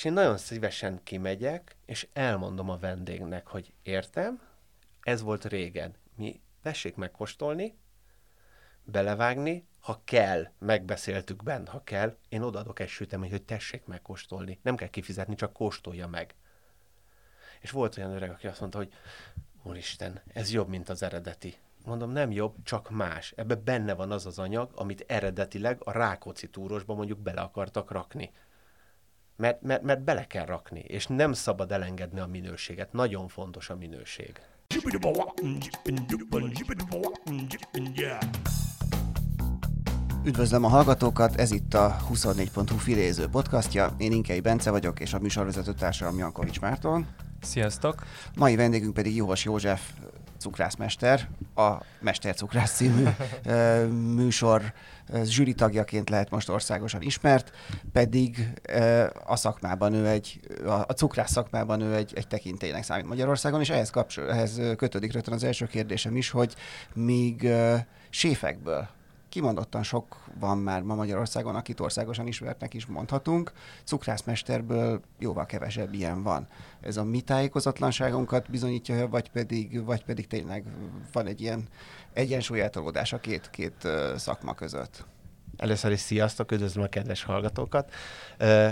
és én nagyon szívesen kimegyek, és elmondom a vendégnek, hogy értem, ez volt régen. Mi tessék megkóstolni, belevágni, ha kell, megbeszéltük bent, ha kell, én odaadok egy süteményt, hogy tessék megkóstolni. Nem kell kifizetni, csak kóstolja meg. És volt olyan öreg, aki azt mondta, hogy úristen, ez jobb, mint az eredeti. Mondom, nem jobb, csak más. Ebbe benne van az az anyag, amit eredetileg a Rákóczi túrosba mondjuk bele akartak rakni. Mert, mert, mert bele kell rakni, és nem szabad elengedni a minőséget. Nagyon fontos a minőség. Üdvözlöm a hallgatókat, ez itt a 24.hu filéző podcastja. Én Inkei Bence vagyok, és a műsorvezető társam Jankovics Márton. Sziasztok! Mai vendégünk pedig Jóvas József, cukrászmester, a Mester Cukrász című műsor zsűri tagjaként lehet most országosan ismert, pedig a szakmában ő egy, a cukrász szakmában ő egy, egy tekintélynek számít Magyarországon, és ehhez, kapcsol, ehhez kötődik rögtön az első kérdésem is, hogy míg séfekből kimondottan sok van már ma Magyarországon, akit országosan ismertnek is mondhatunk. Cukrászmesterből jóval kevesebb ilyen van. Ez a mi tájékozatlanságunkat bizonyítja, vagy pedig, vagy pedig tényleg van egy ilyen egyensúlyeltolódás a két, két szakma között? Először is sziasztok, üdvözlöm a kedves hallgatókat.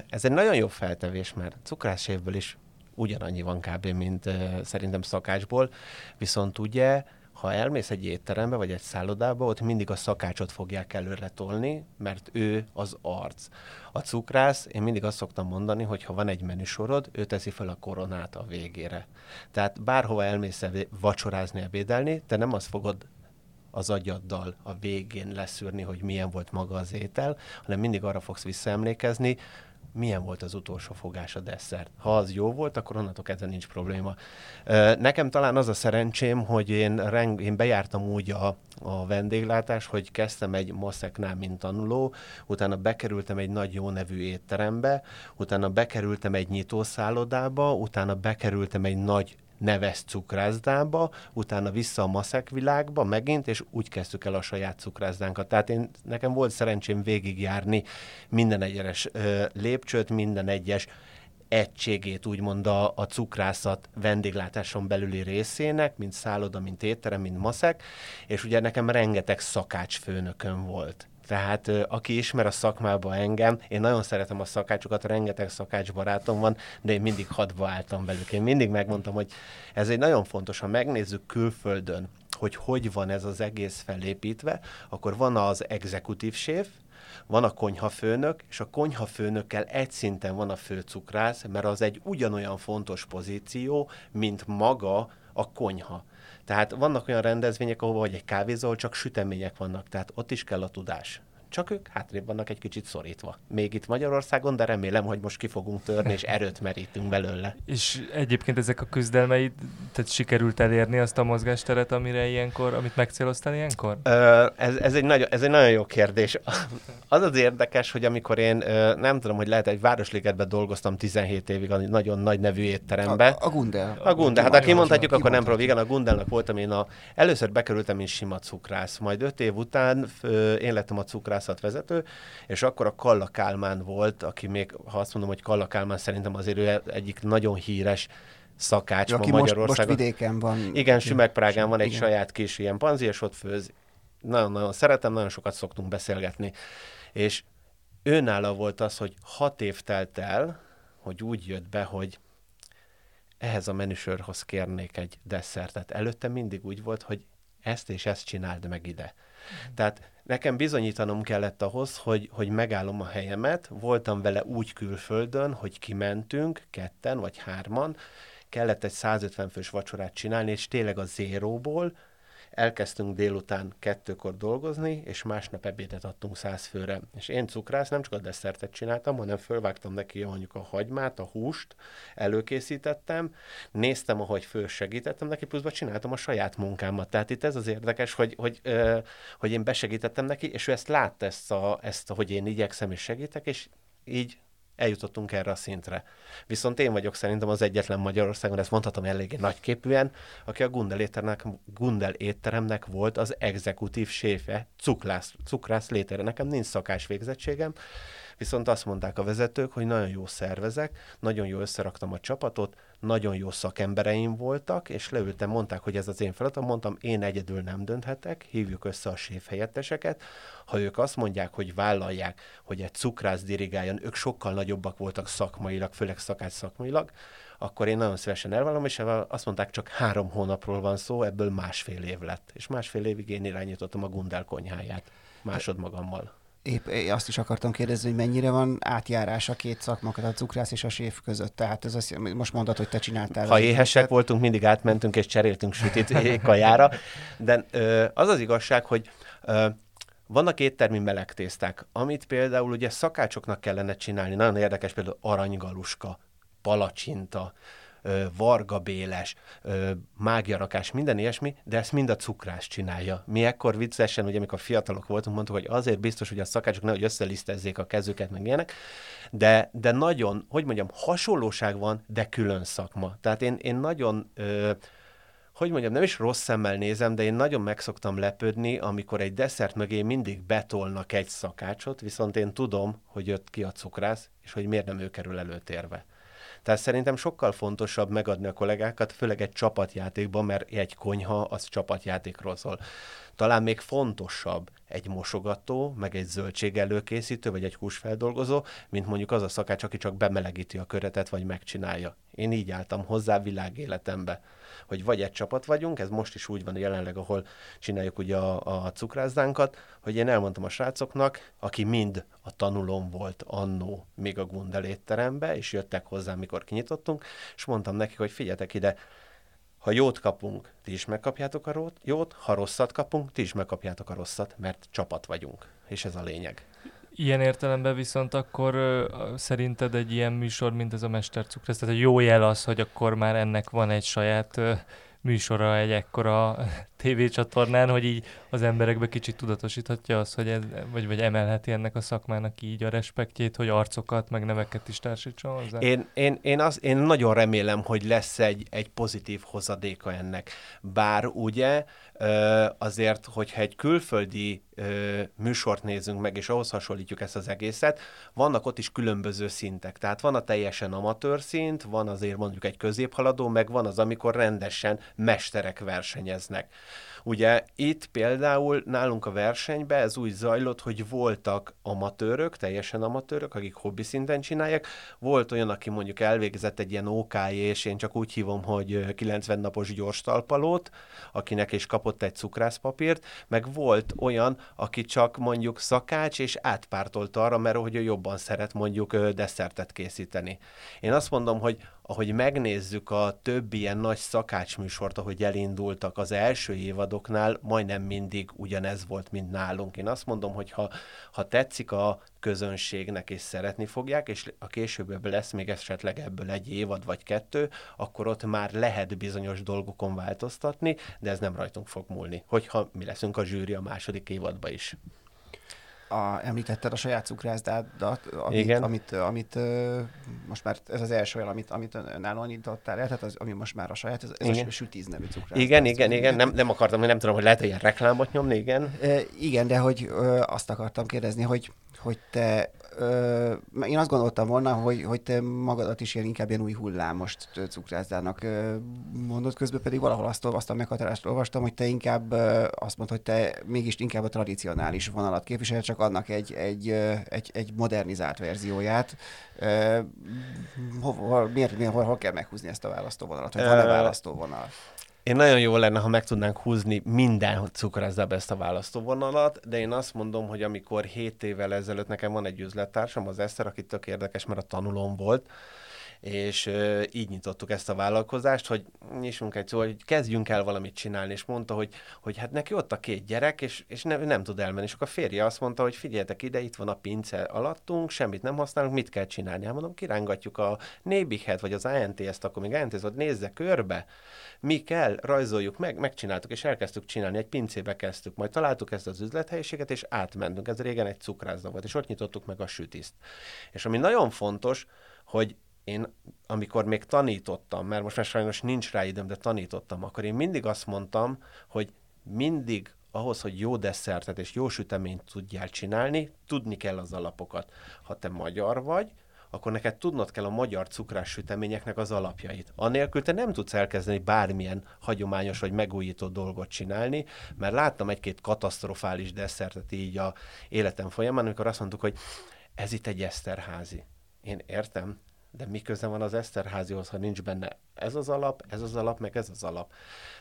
Ez egy nagyon jó feltevés, mert cukrászsévből is ugyanannyi van kb. mint szerintem szakácsból, viszont ugye ha elmész egy étterembe vagy egy szállodába, ott mindig a szakácsot fogják előre tolni, mert ő az arc. A cukrász, én mindig azt szoktam mondani, hogy ha van egy menüsorod, ő teszi fel a koronát a végére. Tehát bárhova elmész vacsorázni, ebédelni, te nem azt fogod az agyaddal a végén leszűrni, hogy milyen volt maga az étel, hanem mindig arra fogsz visszaemlékezni, milyen volt az utolsó fogás a desszert. Ha az jó volt, akkor onnantól kezdve nincs probléma. Nekem talán az a szerencsém, hogy én, reng, én bejártam úgy a, a vendéglátás, hogy kezdtem egy moszeknál, mint tanuló, utána bekerültem egy nagy jó nevű étterembe, utána bekerültem egy nyitószállodába, utána bekerültem egy nagy neves cukrászdába, utána vissza a maszek világba megint, és úgy kezdtük el a saját cukrászdánkat. Tehát én, nekem volt szerencsém végigjárni minden egyes ö, lépcsőt, minden egyes egységét, úgymond a, a cukrászat vendéglátáson belüli részének, mint szálloda, mint étterem, mint maszek, és ugye nekem rengeteg szakácsfőnökön volt. Tehát aki ismer a szakmába engem, én nagyon szeretem a szakácsokat, rengeteg szakács barátom van, de én mindig hadba álltam velük. Én mindig megmondtam, hogy ez egy nagyon fontos, ha megnézzük külföldön, hogy hogy van ez az egész felépítve, akkor van az exekutív séf, van a konyhafőnök, és a konyhafőnökkel egy szinten van a főcukrász, mert az egy ugyanolyan fontos pozíció, mint maga a konyha. Tehát vannak olyan rendezvények, ahol vagy egy kávézol, csak sütemények vannak, tehát ott is kell a tudás csak ők hátrébb vannak egy kicsit szorítva. Még itt Magyarországon, de remélem, hogy most ki fogunk törni, és erőt merítünk belőle. És egyébként ezek a küzdelmeid, tehát sikerült elérni azt a mozgásteret, amire ilyenkor, amit megcéloztál ilyenkor? Ö, ez, ez, egy nagyon, ez egy nagyon jó kérdés. Az az érdekes, hogy amikor én nem tudom, hogy lehet, egy Városligetben dolgoztam 17 évig a nagyon nagy nevű étterembe. A, a Gundel. A Gundel. Hát ha kimondhatjuk, akkor nem próbál. Igen, a Gundelnek voltam én a... Először bekerültem, mint sima cukrász. Majd öt év után én lettem a cukrász vezető, és akkor a Kalla Kálmán volt, aki még, ha azt mondom, hogy Kalla Kálmán szerintem azért ő egyik nagyon híres szakács aki ma Magyarországon. Most, most vidéken van. Igen, Sümegprágán van egy igen. saját kis ilyen panzi, és ott főz. Nagyon-nagyon szeretem, nagyon sokat szoktunk beszélgetni. És őnála volt az, hogy hat év telt el, hogy úgy jött be, hogy ehhez a menüsörhoz kérnék egy desszertet. Előtte mindig úgy volt, hogy ezt és ezt csináld meg ide. Tehát nekem bizonyítanom kellett ahhoz, hogy, hogy megállom a helyemet. Voltam vele úgy külföldön, hogy kimentünk ketten vagy hárman, kellett egy 150 fős vacsorát csinálni, és tényleg a zéróból elkezdtünk délután kettőkor dolgozni, és másnap ebédet adtunk száz főre. És én cukrász nem csak a desszertet csináltam, hanem fölvágtam neki mondjuk a hagymát, a húst, előkészítettem, néztem, ahogy föl segítettem neki, pluszban csináltam a saját munkámat. Tehát itt ez az érdekes, hogy, hogy, hogy, hogy én besegítettem neki, és ő ezt látta, ezt, a, ezt a, hogy én igyekszem és segítek, és így eljutottunk erre a szintre. Viszont én vagyok szerintem az egyetlen Magyarországon, ezt mondhatom eléggé nagyképűen, aki a Gundel étteremnek, Gundel étteremnek volt az exekutív séfe, cukrász, cukrász létere. Nekem nincs szakás végzettségem, Viszont azt mondták a vezetők, hogy nagyon jó szervezek, nagyon jó összeraktam a csapatot, nagyon jó szakembereim voltak, és leültem, mondták, hogy ez az én feladatom, mondtam, én egyedül nem dönthetek, hívjuk össze a séf helyetteseket, ha ők azt mondják, hogy vállalják, hogy egy cukrász dirigáljon, ők sokkal nagyobbak voltak szakmailag, főleg szakács szakmailag, akkor én nagyon szívesen elvallom, és azt mondták, csak három hónapról van szó, ebből másfél év lett. És másfél évig én irányítottam a Gundel konyháját másodmagammal. Épp azt is akartam kérdezni, hogy mennyire van átjárás a két szakmakat, a cukrász és a séf között. Tehát ez azt, most mondod, hogy te csináltál. Ha éhesek voltunk, mindig átmentünk és cseréltünk sütit kajára. De ö, az az igazság, hogy ö, vannak éttermi melegtészták, amit például ugye szakácsoknak kellene csinálni. Nagyon érdekes például aranygaluska, palacsinta, Varga Béles, mágiarakás, minden ilyesmi, de ezt mind a cukrász csinálja. Mi ekkor viccesen, ugye amikor fiatalok voltunk, mondtuk, hogy azért biztos, hogy a szakácsok nehogy összelisztezzék a kezüket, meg ilyenek, de, de nagyon, hogy mondjam, hasonlóság van, de külön szakma. Tehát én, én nagyon hogy mondjam, nem is rossz szemmel nézem, de én nagyon megszoktam lepődni, amikor egy desszert mögé mindig betolnak egy szakácsot, viszont én tudom, hogy jött ki a cukrász, és hogy miért nem ő kerül előtérbe. Tehát szerintem sokkal fontosabb megadni a kollégákat, főleg egy csapatjátékban, mert egy konyha az csapatjátékról szól. Talán még fontosabb egy mosogató, meg egy zöldség előkészítő, vagy egy húsfeldolgozó, mint mondjuk az a szakács, aki csak bemelegíti a köretet, vagy megcsinálja. Én így álltam hozzá világéletembe hogy vagy egy csapat vagyunk, ez most is úgy van jelenleg, ahol csináljuk ugye a, a cukrázdánkat, hogy én elmondtam a srácoknak, aki mind a tanulón volt annó még a Gundel étterembe, és jöttek hozzá, mikor kinyitottunk, és mondtam nekik, hogy figyeljetek ide, ha jót kapunk, ti is megkapjátok a jót, ha rosszat kapunk, ti is megkapjátok a rosszat, mert csapat vagyunk, és ez a lényeg. Ilyen értelemben viszont akkor szerinted egy ilyen műsor, mint ez a Mestercukrász, tehát a jó jel az, hogy akkor már ennek van egy saját uh, műsora egy ekkora tévécsatornán, hogy így az emberekbe kicsit tudatosíthatja azt, hogy ez, vagy, vagy emelheti ennek a szakmának így a respektjét, hogy arcokat, meg neveket is társítson hozzá? Én, én, én, az, én nagyon remélem, hogy lesz egy, egy pozitív hozadéka ennek. Bár ugye azért, hogyha egy külföldi műsort nézünk meg, és ahhoz hasonlítjuk ezt az egészet, vannak ott is különböző szintek. Tehát van a teljesen amatőr szint, van azért mondjuk egy középhaladó, meg van az, amikor rendesen mesterek versenyeznek. Ugye itt például nálunk a versenyben ez úgy zajlott, hogy voltak amatőrök, teljesen amatőrök, akik hobbi szinten csinálják. Volt olyan, aki mondjuk elvégzett egy ilyen OK, és én csak úgy hívom, hogy 90 napos gyors talpalót, akinek is kapott egy cukrászpapírt, meg volt olyan, aki csak mondjuk szakács, és átpártolt arra, mert hogy ő jobban szeret mondjuk desszertet készíteni. Én azt mondom, hogy ahogy megnézzük a többi ilyen nagy szakácsműsort, ahogy elindultak az első évadoknál, majdnem mindig ugyanez volt, mint nálunk. Én azt mondom, hogy ha, ha tetszik a közönségnek, és szeretni fogják, és a később lesz még esetleg ebből egy évad vagy kettő, akkor ott már lehet bizonyos dolgokon változtatni, de ez nem rajtunk fog múlni, hogyha mi leszünk a zsűri a második évadba is a, említetted a saját cukrászdádat, amit, Igen. amit, amit most már ez az első olyan, amit, amit önállóan nyitottál el, tehát az, ami most már a saját, ez, ez igen. a Sütíz nevű cukrászda. Igen, igen, igen, nem, nem akartam, nem tudom, hogy lehet, hogy ilyen reklámot nyomni, igen. E, igen, de hogy ö, azt akartam kérdezni, hogy, hogy te ö, én azt gondoltam volna, hogy, hogy te magadat is ilyen inkább ilyen új hullámos cukrászdának mondod, közben pedig valahol azt, a meghatárást olvastam, hogy te inkább azt mondod, hogy te mégis inkább a tradicionális vonalat képvisel, csak annak egy, egy, egy, egy modernizált verzióját. Hol, hol, miért, miért, hol, hol kell meghúzni ezt a választóvonalat? Vagy van-e választóvonal? Én nagyon jó lenne, ha meg tudnánk húzni minden cukrászdába ezt a választóvonalat, de én azt mondom, hogy amikor 7 évvel ezelőtt nekem van egy üzlettársam, az Eszter, aki tök érdekes, mert a tanulón volt, és így nyitottuk ezt a vállalkozást, hogy nyissunk egy szó, hogy kezdjünk el valamit csinálni, és mondta, hogy, hogy hát neki ott a két gyerek, és, és ne, nem tud elmenni, és akkor a férje azt mondta, hogy figyeljetek ide, itt van a pince alattunk, semmit nem használunk, mit kell csinálni? Hát mondom, kirángatjuk a Nébihet, vagy az ANT-ezt, akkor még ANT-t, hogy nézze körbe, mi kell, rajzoljuk meg, megcsináltuk, és elkezdtük csinálni, egy pincébe kezdtük, majd találtuk ezt az üzlethelyiséget, és átmentünk. Ez régen egy cukrászda volt, és ott nyitottuk meg a sütiszt. És ami nagyon fontos, hogy én amikor még tanítottam, mert most már sajnos nincs rá időm, de tanítottam, akkor én mindig azt mondtam, hogy mindig ahhoz, hogy jó desszertet és jó süteményt tudjál csinálni, tudni kell az alapokat. Ha te magyar vagy, akkor neked tudnod kell a magyar cukrás süteményeknek az alapjait. Anélkül te nem tudsz elkezdeni bármilyen hagyományos vagy megújító dolgot csinálni, mert láttam egy-két katasztrofális desszertet így a életem folyamán, amikor azt mondtuk, hogy ez itt egy Eszterházi. Én értem, de mi köze van az Eszterházihoz, ha nincs benne ez az alap, ez az alap, meg ez az alap.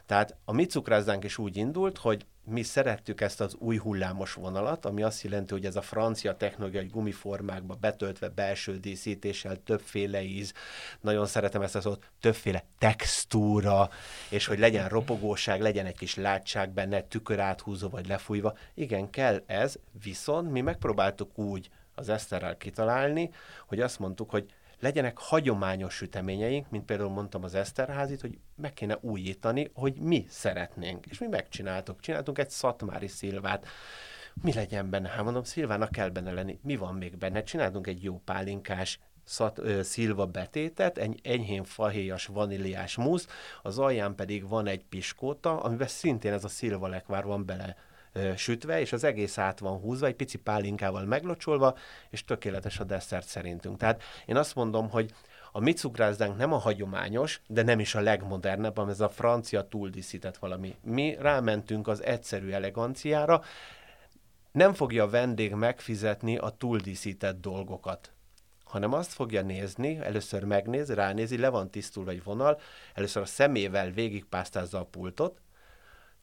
Tehát a mi cukrászdánk is úgy indult, hogy mi szerettük ezt az új hullámos vonalat, ami azt jelenti, hogy ez a francia technológia egy gumiformákba betöltve belső díszítéssel, többféle íz, nagyon szeretem ezt a szót, többféle textúra, és hogy legyen ropogóság, legyen egy kis látság benne, tükör áthúzó vagy lefújva. Igen, kell ez, viszont mi megpróbáltuk úgy az Eszterrel kitalálni, hogy azt mondtuk, hogy legyenek hagyományos süteményeink, mint például mondtam az Eszterházit, hogy meg kéne újítani, hogy mi szeretnénk. És mi megcsináltuk. Csináltunk egy szatmári szilvát. Mi legyen benne? Hát mondom, szilvának kell benne lenni. Mi van még benne? Csináltunk egy jó pálinkás szat, ö, szilva betétet, egy enyhén fahéjas vaníliás musz, az alján pedig van egy piskóta, amiben szintén ez a szilva lekvár van bele sütve, és az egész át van húzva, egy pici pálinkával meglocsolva, és tökéletes a desszert szerintünk. Tehát én azt mondom, hogy a mi cukrászdánk nem a hagyományos, de nem is a legmodernebb, hanem ez a francia túldíszített valami. Mi rámentünk az egyszerű eleganciára, nem fogja a vendég megfizetni a túldíszített dolgokat hanem azt fogja nézni, először megnéz, ránézi, le van tisztulva egy vonal, először a szemével végigpásztázza a pultot,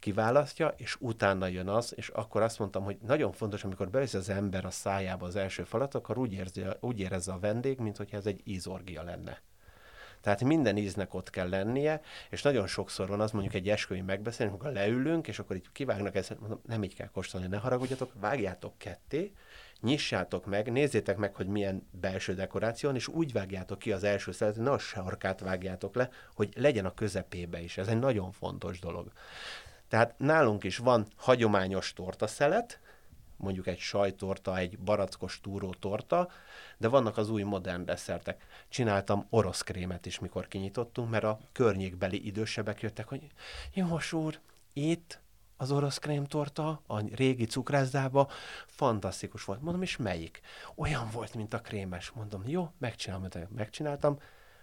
kiválasztja, és utána jön az, és akkor azt mondtam, hogy nagyon fontos, amikor beveszi az ember a szájába az első falat, akkor úgy, érzi, úgy érezze a vendég, mint hogyha ez egy ízorgia lenne. Tehát minden íznek ott kell lennie, és nagyon sokszor van az mondjuk egy esküvői megbeszélés, amikor leülünk, és akkor így kivágnak ezt, mondom, nem így kell kóstolni, ne haragudjatok, vágjátok ketté, nyissátok meg, nézzétek meg, hogy milyen belső dekoráció és úgy vágjátok ki az első szeletet, ne a sarkát vágjátok le, hogy legyen a közepébe is. Ez egy nagyon fontos dolog. Tehát nálunk is van hagyományos tortaszelet, mondjuk egy sajtorta, egy barackos túró torta, de vannak az új modern desszertek. Csináltam orosz krémet is, mikor kinyitottunk, mert a környékbeli idősebbek jöttek, hogy jó úr, itt az orosz krémtorta a régi cukrászdába fantasztikus volt. Mondom, és melyik? Olyan volt, mint a krémes. Mondom, jó, megcsinálom, megcsináltam.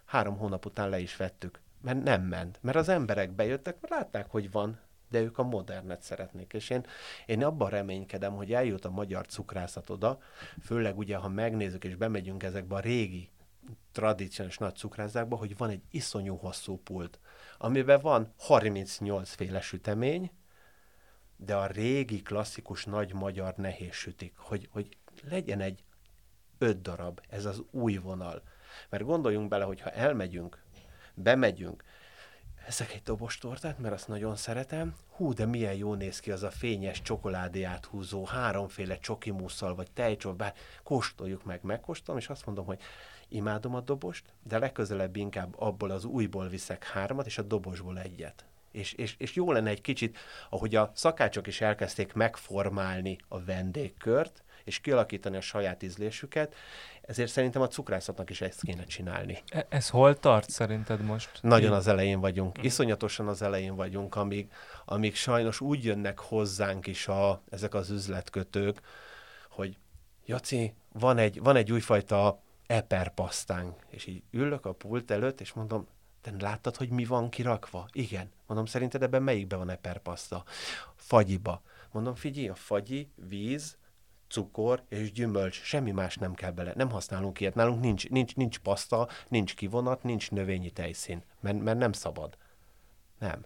Három hónap után le is vettük, mert nem ment. Mert az emberek bejöttek, mert látták, hogy van, de ők a modernet szeretnék. És én, én abban reménykedem, hogy eljut a magyar cukrászat oda, főleg ugye, ha megnézzük és bemegyünk ezekbe a régi tradíciós nagy cukrászdákba, hogy van egy iszonyú hosszú pult, amiben van 38 féle sütemény, de a régi klasszikus nagy magyar nehéz sütik, hogy, hogy legyen egy öt darab, ez az új vonal. Mert gondoljunk bele, hogy ha elmegyünk, bemegyünk, ezek egy dobos tortát, mert azt nagyon szeretem. Hú, de milyen jó néz ki az a fényes csokoládé áthúzó, háromféle csokimusszal, vagy tejcsol, bár kóstoljuk meg, megkóstolom, és azt mondom, hogy imádom a dobost, de legközelebb inkább abból az újból viszek hármat, és a dobosból egyet. És, és, és jó lenne egy kicsit, ahogy a szakácsok is elkezdték megformálni a vendégkört, és kialakítani a saját ízlésüket, ezért szerintem a cukrászatnak is ezt kéne csinálni. E- ez hol tart szerinted most? Nagyon az elején vagyunk, mm. iszonyatosan az elején vagyunk, amíg, amíg sajnos úgy jönnek hozzánk is a, ezek az üzletkötők, hogy Jaci, van egy, van egy újfajta eperpasztánk, és így ülök a pult előtt, és mondom, te láttad, hogy mi van kirakva? Igen. Mondom, szerinted ebben melyikben van eperpaszta? Fagyiba. Mondom, figyelj, a fagyi, víz, cukor és gyümölcs, semmi más nem kell bele. Nem használunk ilyet. Nálunk nincs, nincs, nincs paszta, nincs kivonat, nincs növényi tejszín, mert, mert nem szabad. Nem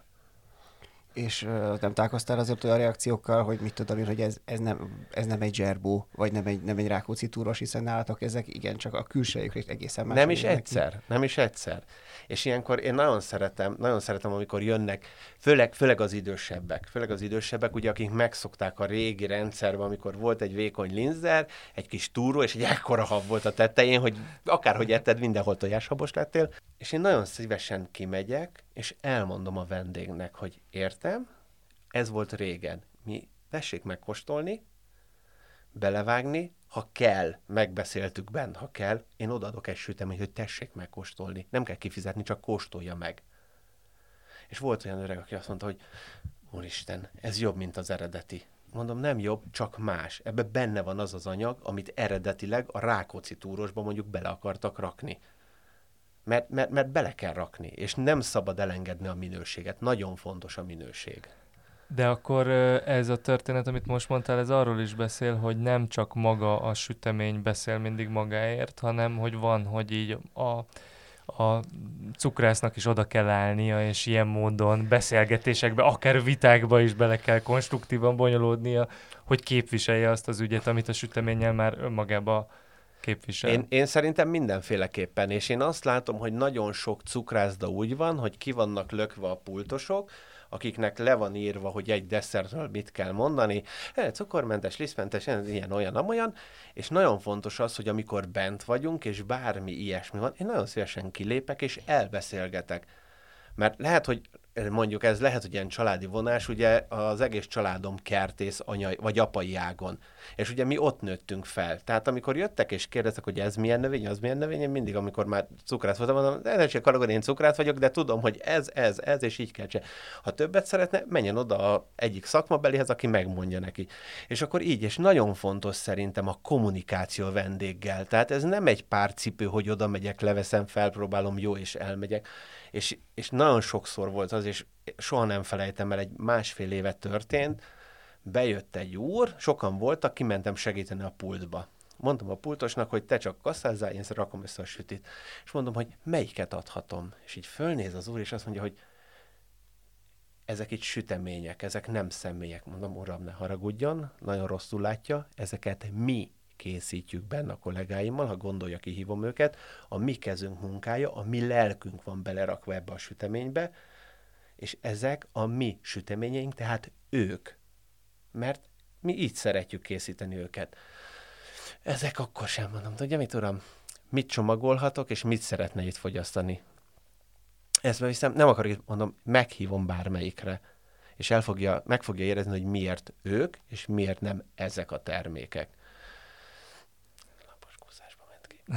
és uh, nem találkoztál azért olyan reakciókkal, hogy mit tudom hogy ez, ez, nem, ez nem egy zserbó, vagy nem egy, nem egy rákóczi túros, hiszen nálatok ezek igen, csak a külsejük egészen más. Nem is egyszer, ki. nem is egyszer. És ilyenkor én nagyon szeretem, nagyon szeretem, amikor jönnek, főleg, főleg az idősebbek, főleg az idősebbek, ugye, akik megszokták a régi rendszerben, amikor volt egy vékony linzer, egy kis túró, és egy ekkora hab volt a tetején, hogy akárhogy etted, mindenhol tojáshabos lettél. És én nagyon szívesen kimegyek, és elmondom a vendégnek, hogy értem, ez volt régen. Mi tessék megkóstolni, belevágni, ha kell, megbeszéltük bent, ha kell, én odaadok egy süteményt, hogy tessék megkóstolni. Nem kell kifizetni, csak kóstolja meg. És volt olyan öreg, aki azt mondta, hogy úristen, ez jobb, mint az eredeti. Mondom, nem jobb, csak más. Ebbe benne van az az anyag, amit eredetileg a Rákóczi túrosba mondjuk bele akartak rakni. Mert, mert, mert bele kell rakni, és nem szabad elengedni a minőséget. Nagyon fontos a minőség. De akkor ez a történet, amit most mondtál, ez arról is beszél, hogy nem csak maga a sütemény beszél mindig magáért, hanem hogy van, hogy így a, a cukrásznak is oda kell állnia, és ilyen módon beszélgetésekbe, akár vitákba is bele kell konstruktívan bonyolódnia, hogy képviselje azt az ügyet, amit a süteménnyel már önmagába képvisel. Én, én szerintem mindenféleképpen, és én azt látom, hogy nagyon sok cukrászda úgy van, hogy ki vannak lökve a pultosok, akiknek le van írva, hogy egy desszertről mit kell mondani, e, cukormentes, lisztmentes, ilyen, olyan, amolyan, és nagyon fontos az, hogy amikor bent vagyunk, és bármi ilyesmi van, én nagyon szívesen kilépek, és elbeszélgetek. Mert lehet, hogy mondjuk ez lehet, hogy ilyen családi vonás, ugye az egész családom kertész anyai, vagy apai ágon. És ugye mi ott nőttünk fel. Tehát amikor jöttek és kérdeztek, hogy ez milyen növény, az milyen növény, én mindig, amikor már cukrát voltam, mondom, de se karagon, én cukrát vagyok, de tudom, hogy ez, ez, ez, és így kell csinálni. Ha többet szeretne, menjen oda a egyik szakmabelihez, aki megmondja neki. És akkor így, és nagyon fontos szerintem a kommunikáció vendéggel. Tehát ez nem egy pár cipő, hogy oda megyek, leveszem, felpróbálom, jó, és elmegyek és, és nagyon sokszor volt az, és soha nem felejtem el, egy másfél éve történt, bejött egy úr, sokan voltak, kimentem segíteni a pultba. Mondtam a pultosnak, hogy te csak kasszázzál, én rakom össze a sütit. És mondom, hogy melyiket adhatom. És így fölnéz az úr, és azt mondja, hogy ezek itt sütemények, ezek nem személyek. Mondom, uram, ne haragudjon, nagyon rosszul látja, ezeket mi készítjük benne a kollégáimmal, ha gondolja, kihívom őket, a mi kezünk munkája, a mi lelkünk van belerakva ebbe a süteménybe, és ezek a mi süteményeink, tehát ők. Mert mi így szeretjük készíteni őket. Ezek akkor sem mondom, tudja mit uram? Mit csomagolhatok, és mit szeretne itt fogyasztani? Ezt viszem, nem akarok, mondom, meghívom bármelyikre és el fogja, meg fogja érezni, hogy miért ők, és miért nem ezek a termékek.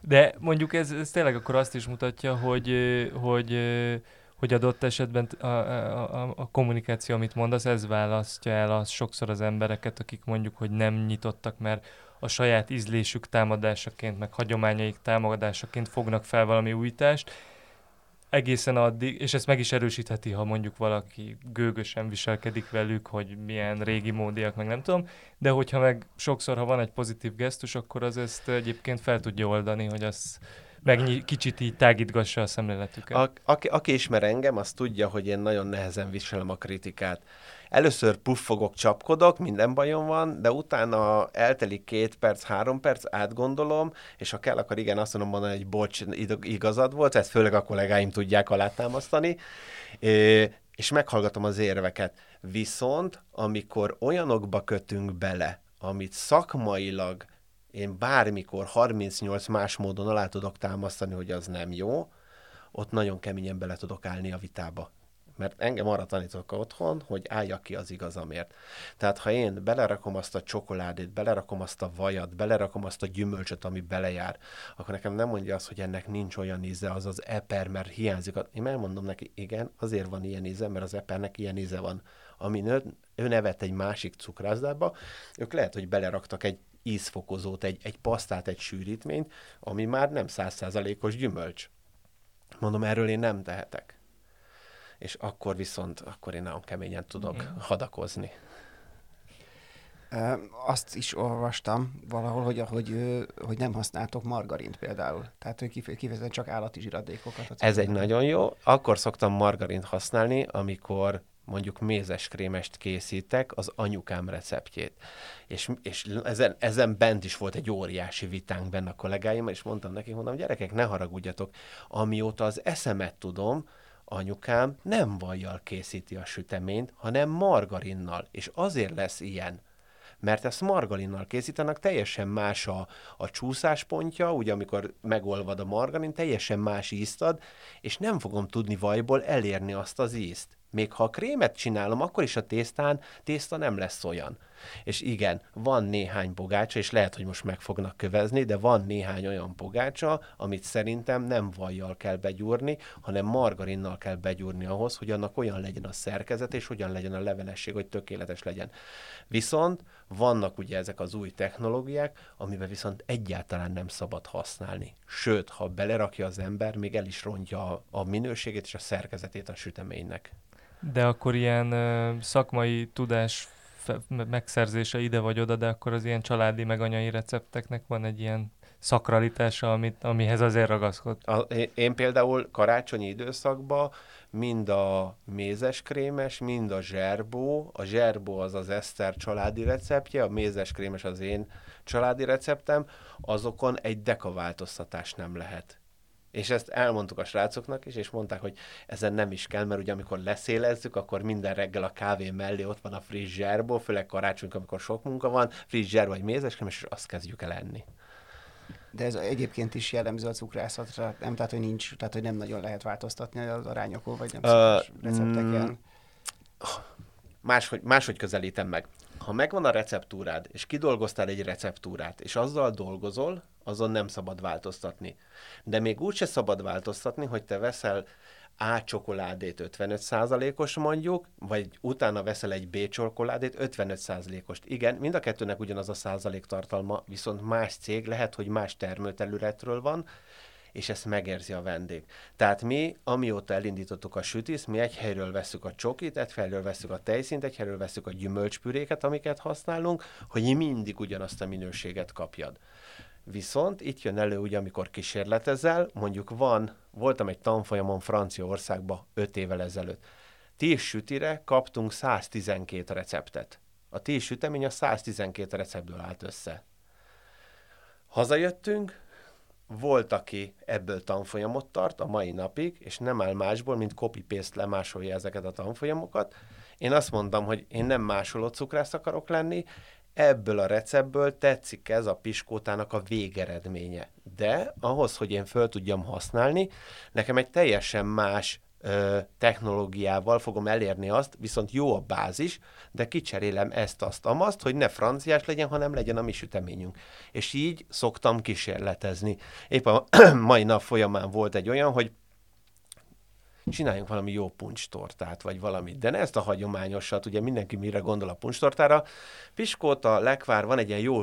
De mondjuk ez, ez tényleg akkor azt is mutatja, hogy, hogy, hogy adott esetben a, a, a, a kommunikáció, amit mondasz, ez választja el az sokszor az embereket, akik mondjuk, hogy nem nyitottak, mert a saját ízlésük támadásaként, meg hagyományaik támadásaként fognak fel valami újítást, egészen addig, és ezt meg is erősítheti, ha mondjuk valaki gőgösen viselkedik velük, hogy milyen régi módiak, meg nem tudom, de hogyha meg sokszor, ha van egy pozitív gesztus, akkor az ezt egyébként fel tudja oldani, hogy az meg kicsit így tágítgassa a szemléletüket. A, aki, aki ismer engem, az tudja, hogy én nagyon nehezen viselem a kritikát először puffogok, csapkodok, minden bajom van, de utána eltelik két perc, három perc, átgondolom, és ha kell, akkor igen, azt mondom mondani, hogy bocs, igazad volt, ezt főleg a kollégáim tudják alátámasztani, és meghallgatom az érveket. Viszont, amikor olyanokba kötünk bele, amit szakmailag én bármikor 38 más módon alá tudok támasztani, hogy az nem jó, ott nagyon keményen bele tudok állni a vitába mert engem arra tanítok otthon, hogy álljak ki az igazamért. Tehát ha én belerakom azt a csokoládét, belerakom azt a vajat, belerakom azt a gyümölcsöt, ami belejár, akkor nekem nem mondja azt, hogy ennek nincs olyan íze, az az eper, mert hiányzik. Én elmondom neki, igen, azért van ilyen íze, mert az epernek ilyen íze van. Ami ő, ő nevet egy másik cukrászdába, ők lehet, hogy beleraktak egy ízfokozót, egy, egy pasztát, egy sűrítményt, ami már nem százszázalékos gyümölcs. Mondom, erről én nem tehetek és akkor viszont, akkor én nagyon keményen tudok Igen. hadakozni. Azt is olvastam valahol, hogy, hogy, hogy nem használtok margarint például. Tehát, hogy kifejezetten csak állati zsiradékokat. Ez egy nagyon jó. Akkor szoktam margarint használni, amikor mondjuk mézes krémest készítek, az anyukám receptjét. És, és ezen, ezen bent is volt egy óriási vitánk benne a kollégáim, és mondtam nekik, mondom, gyerekek, ne haragudjatok, amióta az eszemet tudom, anyukám nem vajjal készíti a süteményt, hanem margarinnal, és azért lesz ilyen, mert ezt margarinnal készítenek, teljesen más a, a csúszáspontja, ugye amikor megolvad a margarin, teljesen más ízt ad, és nem fogom tudni vajból elérni azt az ízt. Még ha a krémet csinálom, akkor is a tésztán tészta nem lesz olyan. És igen, van néhány pogácsa, és lehet, hogy most meg fognak kövezni, de van néhány olyan pogácsa, amit szerintem nem vajjal kell begyúrni, hanem margarinnal kell begyúrni ahhoz, hogy annak olyan legyen a szerkezet, és hogyan legyen a levelesség, hogy tökéletes legyen. Viszont vannak ugye ezek az új technológiák, amiben viszont egyáltalán nem szabad használni. Sőt, ha belerakja az ember, még el is rontja a, minőségét és a szerkezetét a süteménynek. De akkor ilyen ö, szakmai tudás megszerzése ide vagy oda, de akkor az ilyen családi meg anyai recepteknek van egy ilyen szakralitása, amit, amihez azért ragaszkod. A, én, például karácsonyi időszakban mind a mézes krémes, mind a zserbó, a zserbó az az Eszter családi receptje, a mézes krémes az én családi receptem, azokon egy deka nem lehet. És ezt elmondtuk a srácoknak is, és mondták, hogy ezen nem is kell, mert ugye amikor leszélezzük, akkor minden reggel a kávé mellé ott van a friss zserbó, főleg karácsonyk, amikor sok munka van, friss zserbó vagy mézeskrém, és azt kezdjük el enni. De ez egyébként is jellemző a cukrászatra, nem, tehát hogy nincs, tehát hogy nem nagyon lehet változtatni az arányokon, vagy nem uh, recepteken. mm, máshogy, máshogy közelítem meg. Ha megvan a receptúrád, és kidolgoztál egy receptúrát, és azzal dolgozol, azon nem szabad változtatni. De még úgy se szabad változtatni, hogy te veszel A csokoládét 55%-os mondjuk, vagy utána veszel egy B csokoládét 55%-ost. Igen, mind a kettőnek ugyanaz a százalék tartalma, viszont más cég lehet, hogy más termőterületről van, és ezt megérzi a vendég. Tehát mi, amióta elindítottuk a sütiszt, mi egy helyről veszük a csokit, egy helyről veszük a tejszint, egy helyről veszük a gyümölcspüréket, amiket használunk, hogy mindig ugyanazt a minőséget kapjad. Viszont itt jön elő, ugye, amikor kísérletezel, mondjuk van, voltam egy tanfolyamon Franciaországba 5 évvel ezelőtt. 10 sütire kaptunk 112 receptet. A 10 sütemény a 112 receptből állt össze. Hazajöttünk, volt, aki ebből tanfolyamot tart a mai napig, és nem áll másból, mint copy-paste lemásolja ezeket a tanfolyamokat. Én azt mondtam, hogy én nem másoló cukrász akarok lenni, ebből a receptből tetszik ez a piskótának a végeredménye. De ahhoz, hogy én föl tudjam használni, nekem egy teljesen más ö, technológiával fogom elérni azt, viszont jó a bázis, de kicserélem ezt, azt, amazt, hogy ne franciás legyen, hanem legyen a mi süteményünk. És így szoktam kísérletezni. Épp a mai nap folyamán volt egy olyan, hogy csináljunk valami jó puncstortát, vagy valamit. De ne ezt a hagyományosat, ugye mindenki mire gondol a puncstortára. Piskóta, lekvár, van egy ilyen jó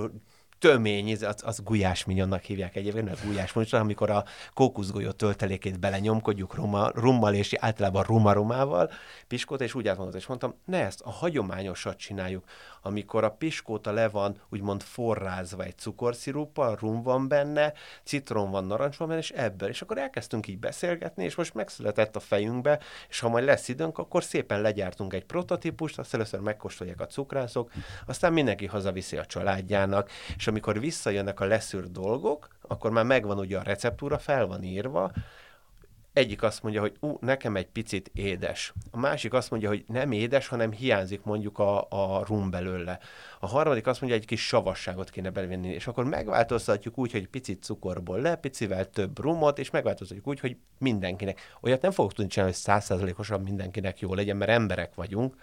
tömény, az, az gulyás minyonnak hívják egyébként, mert gulyás mondjuk, amikor a kókuszgolyó töltelékét belenyomkodjuk ruma, rummal, és általában rumarumával, piskóta, és úgy átmondott, és mondtam, ne ezt a hagyományosat csináljuk, amikor a piskóta le van úgymond forrázva egy cukorsziruppal, rum van benne, citrom van, narancs van benne, és ebből. És akkor elkezdtünk így beszélgetni, és most megszületett a fejünkbe, és ha majd lesz időnk, akkor szépen legyártunk egy prototípust, azt először megkóstolják a cukrászok, aztán mindenki hazaviszi a családjának, és amikor visszajönnek a leszűrt dolgok, akkor már megvan ugye a receptúra, fel van írva, egyik azt mondja, hogy ú, nekem egy picit édes. A másik azt mondja, hogy nem édes, hanem hiányzik mondjuk a, a rum belőle. A harmadik azt mondja, hogy egy kis savasságot kéne bevenni, és akkor megváltoztatjuk úgy, hogy picit cukorból le, picivel több rumot, és megváltoztatjuk úgy, hogy mindenkinek. Olyat nem fogok tudni csinálni, hogy százszerzalékosan mindenkinek jó legyen, mert emberek vagyunk,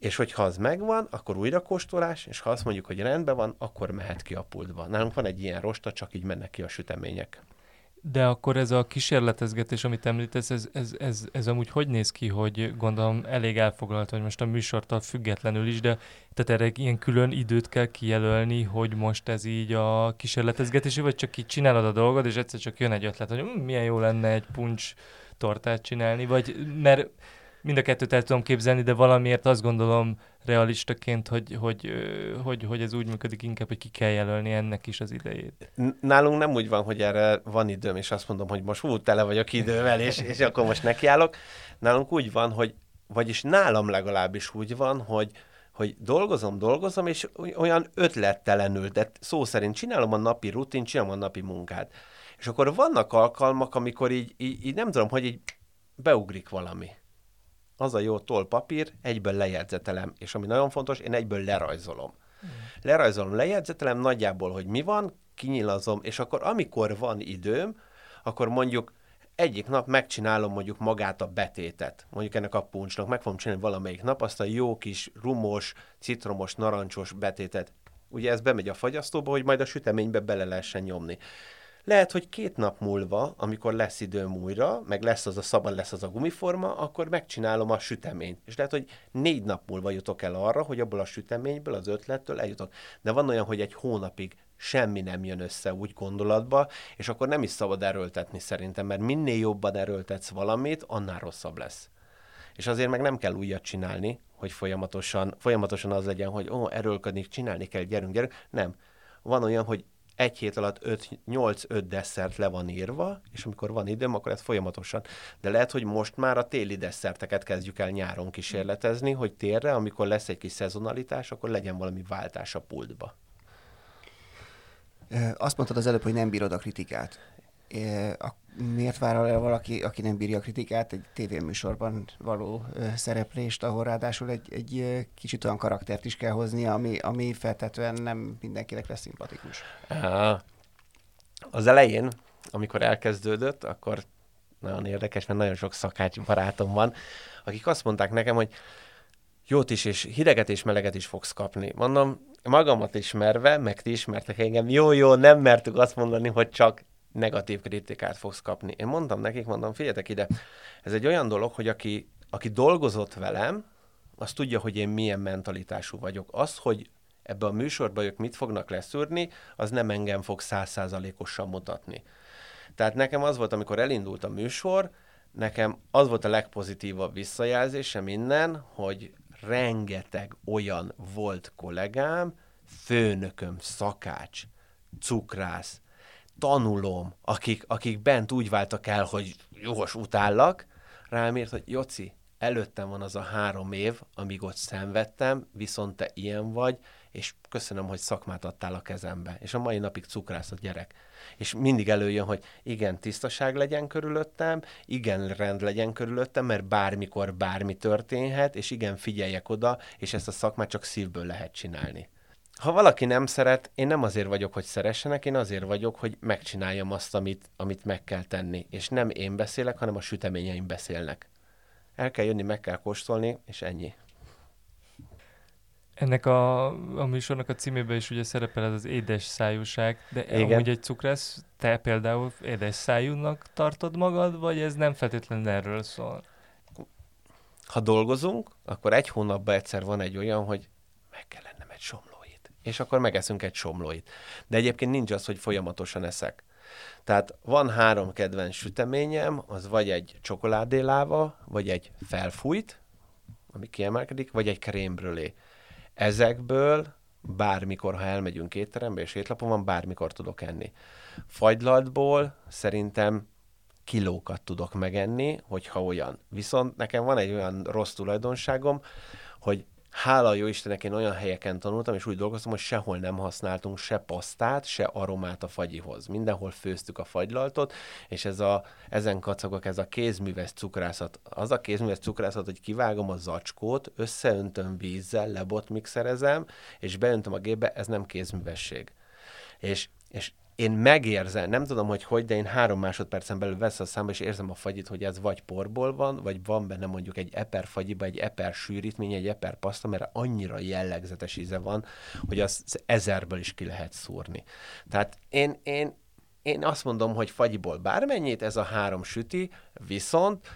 és hogyha az megvan, akkor újra kóstolás, és ha azt mondjuk, hogy rendben van, akkor mehet ki a pultba. Nálunk van egy ilyen rosta, csak így mennek ki a sütemények. De akkor ez a kísérletezgetés, amit említesz, ez, ez, ez, ez amúgy hogy néz ki, hogy gondolom elég elfoglalt, hogy most a műsortól függetlenül is, de tehát erre ilyen külön időt kell kijelölni, hogy most ez így a kísérletezgetés, vagy csak így csinálod a dolgod, és egyszer csak jön egy ötlet, hogy hm, milyen jó lenne egy puncs tortát csinálni, vagy mert mind a kettőt el tudom képzelni, de valamiért azt gondolom realistaként, hogy, hogy, hogy, hogy ez úgy működik inkább, hogy ki kell jelölni ennek is az idejét. Nálunk nem úgy van, hogy erre van időm, és azt mondom, hogy most hú, tele vagyok idővel, és, és akkor most nekiállok. Nálunk úgy van, hogy, vagyis nálam legalábbis úgy van, hogy, hogy dolgozom, dolgozom, és olyan ötlettelenül, de szó szerint csinálom a napi rutin, csinálom a napi munkát. És akkor vannak alkalmak, amikor így, így, így nem tudom, hogy így beugrik valami az a jó toll papír, egyből lejegyzetelem, és ami nagyon fontos, én egyből lerajzolom. Mm. Lerajzolom, lejegyzetelem nagyjából, hogy mi van, kinyilazom, és akkor amikor van időm, akkor mondjuk egyik nap megcsinálom mondjuk magát a betétet, mondjuk ennek a puncsnak, meg fogom csinálni valamelyik nap azt a jó kis rumos, citromos, narancsos betétet. Ugye ez bemegy a fagyasztóba, hogy majd a süteménybe bele lehessen nyomni. Lehet, hogy két nap múlva, amikor lesz időm újra, meg lesz az a szabad, lesz az a gumiforma, akkor megcsinálom a süteményt. És lehet, hogy négy nap múlva jutok el arra, hogy abból a süteményből, az ötlettől eljutok. De van olyan, hogy egy hónapig semmi nem jön össze úgy gondolatba, és akkor nem is szabad erőltetni szerintem, mert minél jobban erőltetsz valamit, annál rosszabb lesz. És azért meg nem kell újat csinálni, hogy folyamatosan, folyamatosan az legyen, hogy ó, erőlködni, csinálni kell, gyerünk, gyerünk. Nem. Van olyan, hogy egy hét alatt 8-5 desszert le van írva, és amikor van időm, akkor ez folyamatosan. De lehet, hogy most már a téli desszerteket kezdjük el nyáron kísérletezni, hogy térre, amikor lesz egy kis szezonalitás, akkor legyen valami váltás a pultba. Azt mondtad az előbb, hogy nem bírod a kritikát. Miért vár el valaki, aki nem bírja a kritikát, egy tévéműsorban való szereplést, ahol ráadásul egy, egy kicsit olyan karaktert is kell hozni, ami, ami feltetően nem mindenkinek lesz szimpatikus? Az elején, amikor elkezdődött, akkor nagyon érdekes, mert nagyon sok szakács barátom van, akik azt mondták nekem, hogy jót is, és hideget és meleget is fogsz kapni. Mondom, magamat ismerve, meg ti ismertek engem, jó, jó, nem mertük azt mondani, hogy csak negatív kritikát fogsz kapni. Én mondtam nekik, mondom, figyeljetek ide, ez egy olyan dolog, hogy aki, aki dolgozott velem, az tudja, hogy én milyen mentalitású vagyok. Az, hogy ebbe a műsorba ők mit fognak leszűrni, az nem engem fog százszázalékosan mutatni. Tehát nekem az volt, amikor elindult a műsor, nekem az volt a legpozitívabb visszajelzése minden, hogy rengeteg olyan volt kollégám, főnököm, szakács, cukrász, tanulom, akik, akik bent úgy váltak el, hogy jogos utállak, rám írt, hogy Joci, előttem van az a három év, amíg ott szenvedtem, viszont te ilyen vagy, és köszönöm, hogy szakmát adtál a kezembe. És a mai napig cukrász a gyerek. És mindig előjön, hogy igen, tisztaság legyen körülöttem, igen, rend legyen körülöttem, mert bármikor bármi történhet, és igen, figyeljek oda, és ezt a szakmát csak szívből lehet csinálni. Ha valaki nem szeret, én nem azért vagyok, hogy szeressenek, én azért vagyok, hogy megcsináljam azt, amit, amit meg kell tenni. És nem én beszélek, hanem a süteményeim beszélnek. El kell jönni, meg kell kóstolni, és ennyi. Ennek a, a műsornak a címében is ugye szerepel ez az édes szájúság, de Igen. amúgy egy cukrász, te például édes szájúnak tartod magad, vagy ez nem feltétlenül erről szól? Ha dolgozunk, akkor egy hónapban egyszer van egy olyan, hogy meg kell lennem egy somlóit. És akkor megeszünk egy somlóit. De egyébként nincs az, hogy folyamatosan eszek. Tehát van három kedvenc süteményem, az vagy egy csokoládéláva, vagy egy felfújt, ami kiemelkedik, vagy egy krémbrölé. Ezekből bármikor, ha elmegyünk étterembe és étlapon van, bármikor tudok enni. Fagylaltból szerintem kilókat tudok megenni, hogyha olyan. Viszont nekem van egy olyan rossz tulajdonságom, hogy hála jó Istennek én olyan helyeken tanultam, és úgy dolgoztam, hogy sehol nem használtunk se pasztát, se aromát a fagyihoz. Mindenhol főztük a fagylaltot, és ez a, ezen kacagok, ez a kézműves cukrászat. Az a kézműves cukrászat, hogy kivágom a zacskót, összeöntöm vízzel, lebotmixerezem, és beöntöm a gépbe, ez nem kézművesség. És, és én megérzem, nem tudom, hogy hogy, de én három másodpercen belül vesz a számba, és érzem a fagyit, hogy ez vagy porból van, vagy van benne mondjuk egy eper fagyiba, egy eper sűrítmény, egy eper paszta, mert annyira jellegzetes íze van, hogy az ezerből is ki lehet szúrni. Tehát én, én, én azt mondom, hogy fagyiból bármennyit, ez a három süti, viszont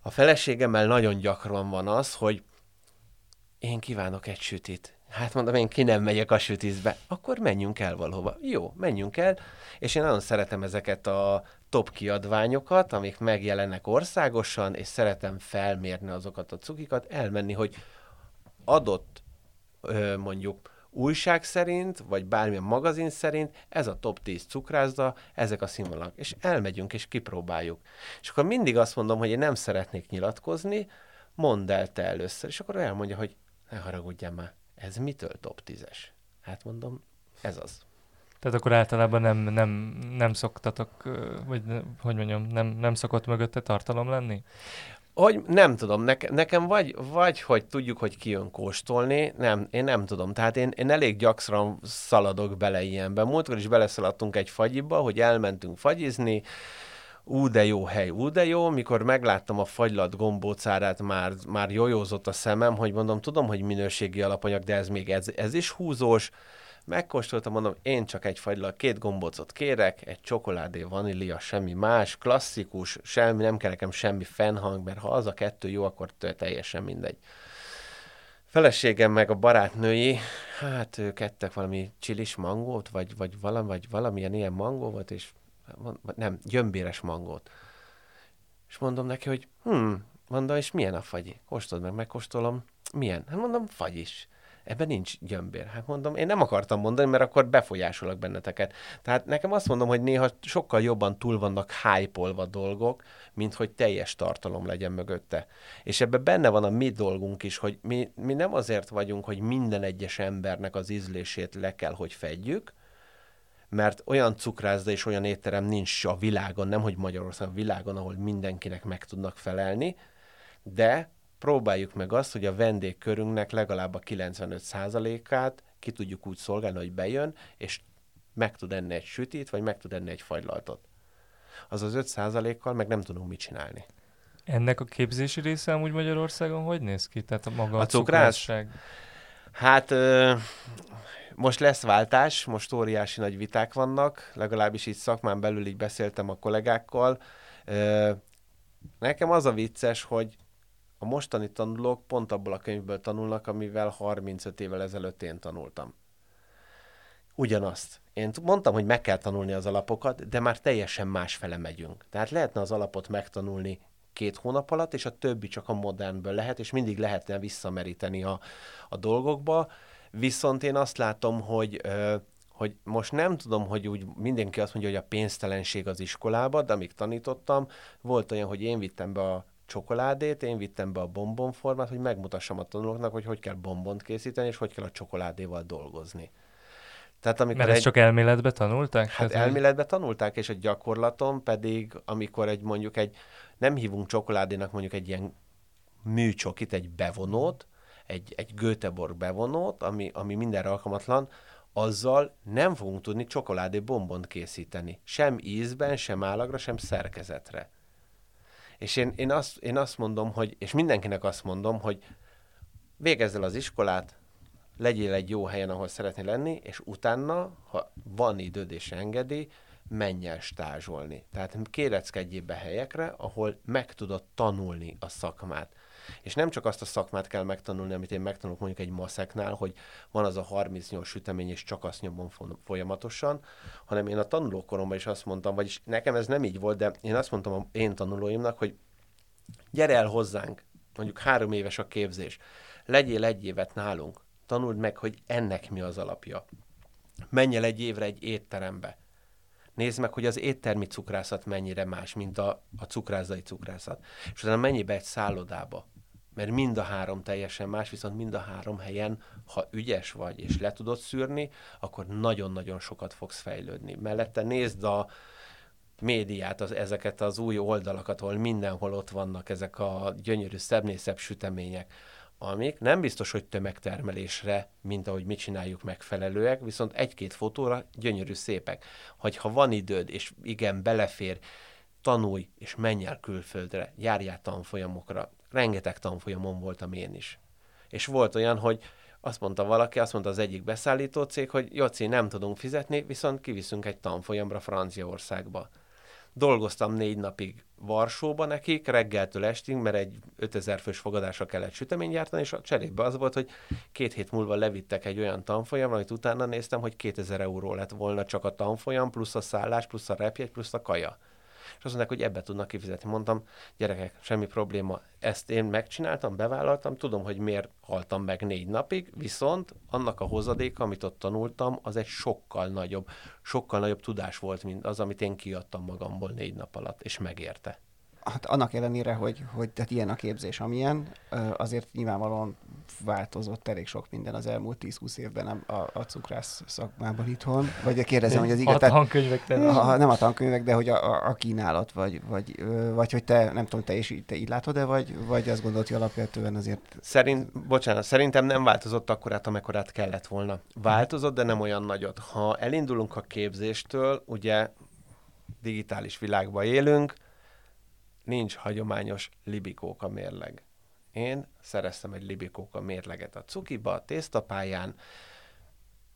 a feleségemmel nagyon gyakran van az, hogy én kívánok egy sütit, Hát mondom, én ki nem megyek a sütízbe. Akkor menjünk el valahova. Jó, menjünk el. És én nagyon szeretem ezeket a top kiadványokat, amik megjelennek országosan, és szeretem felmérni azokat a cukikat, elmenni, hogy adott mondjuk újság szerint, vagy bármilyen magazin szerint, ez a top 10 cukrászda, ezek a színvonalak. És elmegyünk, és kipróbáljuk. És akkor mindig azt mondom, hogy én nem szeretnék nyilatkozni, mondd el te először, és akkor elmondja, hogy ne haragudjál már, ez mitől top 10-es? Hát mondom, ez az. Tehát akkor általában nem, nem, nem szoktatok, vagy hogy mondjam, nem, nem szokott mögötte tartalom lenni? Hogy nem tudom, ne, nekem vagy, vagy, hogy tudjuk, hogy ki jön kóstolni, nem, én nem tudom. Tehát én, én elég gyakran szaladok bele ilyenbe. Múltkor is beleszaladtunk egy fagyiba, hogy elmentünk fagyizni, ú de jó hely, ú de jó, mikor megláttam a fagylat gombócárát, már, már jojózott a szemem, hogy mondom, tudom, hogy minőségi alapanyag, de ez még ez, ez is húzós, megkóstoltam, mondom, én csak egy fagylat, két gombócot kérek, egy csokoládé, vanília, semmi más, klasszikus, semmi, nem kell nekem semmi fennhang, mert ha az a kettő jó, akkor teljesen mindegy. Feleségem meg a barátnői, hát ők ettek valami csilis mangót, vagy, vagy, valami, vagy valamilyen ilyen mangó volt, és nem, gyömbéres mangót. És mondom neki, hogy hm, mondom, és milyen a fagyi? Kóstold meg, megkóstolom. Milyen? Hát mondom, fagy is ebben nincs gyömbér. Hát mondom, én nem akartam mondani, mert akkor befolyásolok benneteket. Tehát nekem azt mondom, hogy néha sokkal jobban túl vannak hype dolgok, mint hogy teljes tartalom legyen mögötte. És ebben benne van a mi dolgunk is, hogy mi, mi nem azért vagyunk, hogy minden egyes embernek az ízlését le kell, hogy fedjük, mert olyan cukrászda és olyan étterem nincs a világon, nem hogy Magyarországon, a világon, ahol mindenkinek meg tudnak felelni, de próbáljuk meg azt, hogy a vendégkörünknek legalább a 95%-át ki tudjuk úgy szolgálni, hogy bejön, és meg tud enni egy sütit, vagy meg tud enni egy fagylaltot. Az az 5%-kal meg nem tudunk mit csinálni. Ennek a képzési része amúgy Magyarországon hogy néz ki? Tehát a maga a, a cukrásság? Hát ö, most lesz váltás, most óriási nagy viták vannak, legalábbis itt szakmán belül így beszéltem a kollégákkal. Nekem az a vicces, hogy a mostani tanulók pont abból a könyvből tanulnak, amivel 35 évvel ezelőtt én tanultam. Ugyanazt. Én mondtam, hogy meg kell tanulni az alapokat, de már teljesen más fele megyünk. Tehát lehetne az alapot megtanulni két hónap alatt, és a többi csak a modernből lehet, és mindig lehetne visszameríteni a, a dolgokba. Viszont én azt látom, hogy hogy most nem tudom, hogy úgy mindenki azt mondja, hogy a pénztelenség az iskolába, de amíg tanítottam, volt olyan, hogy én vittem be a csokoládét, én vittem be a bombonformát, hogy megmutassam a tanulóknak, hogy hogy kell bombont készíteni, és hogy kell a csokoládéval dolgozni. Tehát amikor Mert ezt egy... csak elméletbe tanulták? Hát Tehát elméletbe tanulták, és a gyakorlaton pedig, amikor egy mondjuk egy, nem hívunk csokoládénak mondjuk egy ilyen műcsokit, egy bevonót, egy, egy Göteborg bevonót, ami, ami mindenre alkalmatlan, azzal nem fogunk tudni csokoládé bombont készíteni. Sem ízben, sem állagra, sem szerkezetre. És én, én, azt, én azt mondom, hogy, és mindenkinek azt mondom, hogy végezz el az iskolát, legyél egy jó helyen, ahol szeretnél lenni, és utána, ha van időd és engedi, menj el stázsolni. Tehát kéreckedjél be helyekre, ahol meg tudod tanulni a szakmát. És nem csak azt a szakmát kell megtanulni, amit én megtanulok mondjuk egy maszeknál, hogy van az a 38 sütemény, és csak azt nyomom folyamatosan, hanem én a tanulókoromban is azt mondtam, vagyis nekem ez nem így volt, de én azt mondtam a én tanulóimnak, hogy gyere el hozzánk, mondjuk három éves a képzés, legyél egy évet nálunk, tanuld meg, hogy ennek mi az alapja. Menj el egy évre egy étterembe, Nézd meg, hogy az éttermi cukrászat mennyire más, mint a, a cukrászai cukrászat. És utána mennyibe egy szállodába mert mind a három teljesen más, viszont mind a három helyen, ha ügyes vagy és le tudod szűrni, akkor nagyon-nagyon sokat fogsz fejlődni. Mellette nézd a médiát, az, ezeket az új oldalakat, ahol mindenhol ott vannak ezek a gyönyörű, szebbnészebb sütemények, amik nem biztos, hogy tömegtermelésre, mint ahogy mi csináljuk megfelelőek, viszont egy-két fotóra gyönyörű szépek. Hogy ha van időd, és igen, belefér, tanulj, és menj el külföldre, járjál tanfolyamokra, rengeteg tanfolyamon voltam én is. És volt olyan, hogy azt mondta valaki, azt mondta az egyik beszállító cég, hogy Joci, nem tudunk fizetni, viszont kiviszünk egy tanfolyamra Franciaországba. Dolgoztam négy napig Varsóba nekik, reggeltől estig, mert egy 5000 fős fogadásra kellett sütemény gyártani, és a cserébe az volt, hogy két hét múlva levittek egy olyan tanfolyamra, amit utána néztem, hogy 2000 euró lett volna csak a tanfolyam, plusz a szállás, plusz a repjegy, plusz a kaja és azt mondták, hogy ebbe tudnak kifizetni. Mondtam, gyerekek, semmi probléma, ezt én megcsináltam, bevállaltam, tudom, hogy miért haltam meg négy napig, viszont annak a hozadéka, amit ott tanultam, az egy sokkal nagyobb, sokkal nagyobb tudás volt, mint az, amit én kiadtam magamból négy nap alatt, és megérte hát annak ellenére, hogy, hogy tehát ilyen a képzés, amilyen, azért nyilvánvalóan változott elég sok minden az elmúlt 10-20 évben a, a cukrász szakmában itthon. Vagy kérdezem, hogy az igaz. A tankönyvek a, nem a tankönyvek, de hogy a, a, a kínálat, vagy, vagy, vagy hogy te, nem tudom, te is te így látod-e, vagy, vagy azt gondolod, hogy alapvetően azért... Szerint, bocsánat, szerintem nem változott akkorát, amekkorát kellett volna. Változott, de nem olyan nagyot. Ha elindulunk a képzéstől, ugye digitális világban élünk, nincs hagyományos libikóka mérleg. Én szereztem egy libikóka mérleget a cukiba, a tésztapályán,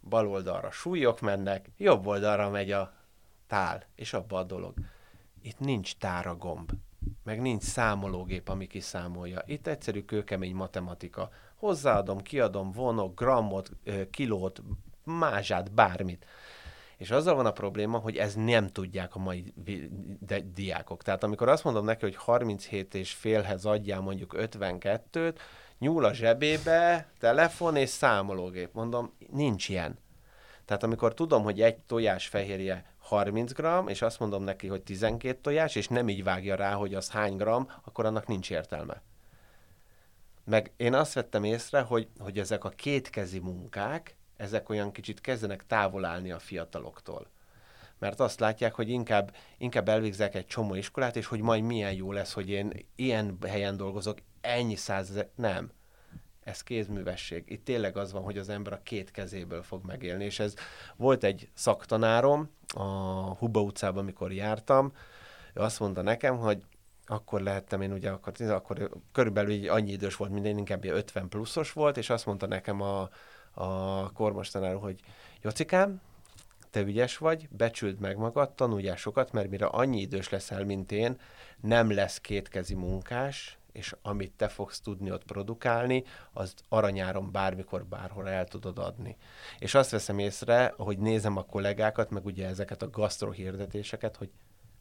bal oldalra súlyok mennek, jobb oldalra megy a tál, és abba a dolog. Itt nincs táragomb, meg nincs számológép, ami kiszámolja. Itt egyszerű kőkemény matematika. Hozzáadom, kiadom, vonok, grammot, kilót, mázsát, bármit. És azzal van a probléma, hogy ez nem tudják a mai diákok. Tehát amikor azt mondom neki, hogy 37 és félhez adjál mondjuk 52-t, nyúl a zsebébe, telefon és számológép. Mondom, nincs ilyen. Tehát amikor tudom, hogy egy tojás fehérje 30 g, és azt mondom neki, hogy 12 tojás, és nem így vágja rá, hogy az hány gram, akkor annak nincs értelme. Meg én azt vettem észre, hogy, hogy ezek a kétkezi munkák, ezek olyan kicsit kezdenek távol állni a fiataloktól. Mert azt látják, hogy inkább, inkább elvégzek egy csomó iskolát, és hogy majd milyen jó lesz, hogy én ilyen helyen dolgozok, ennyi százezer... Nem. Ez kézművesség. Itt tényleg az van, hogy az ember a két kezéből fog megélni, és ez volt egy szaktanárom a Huba utcában, amikor jártam, ő azt mondta nekem, hogy akkor lehettem én ugye, akkor, akkor körülbelül annyi idős volt, minden inkább 50 pluszos volt, és azt mondta nekem a, a kormostanár, hogy Jocikám, te ügyes vagy, becsüld meg magad, tanuljál sokat, mert mire annyi idős leszel, mint én, nem lesz kétkezi munkás, és amit te fogsz tudni ott produkálni, az aranyáron bármikor, bárhol el tudod adni. És azt veszem észre, hogy nézem a kollégákat, meg ugye ezeket a gasztrohirdetéseket, hogy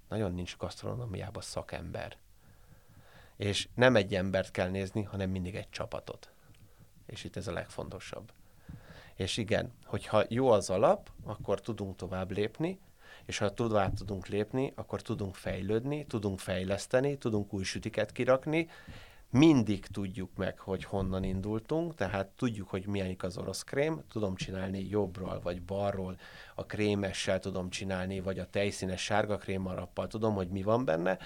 nagyon nincs gasztronómiában szakember. És nem egy embert kell nézni, hanem mindig egy csapatot. És itt ez a legfontosabb. És igen, hogyha jó az alap, akkor tudunk tovább lépni, és ha tovább tudunk lépni, akkor tudunk fejlődni, tudunk fejleszteni, tudunk új sütiket kirakni, mindig tudjuk meg, hogy honnan indultunk, tehát tudjuk, hogy milyen az orosz krém, tudom csinálni jobbról vagy balról, a krémessel tudom csinálni, vagy a tejszínes sárga krémarappal tudom, hogy mi van benne,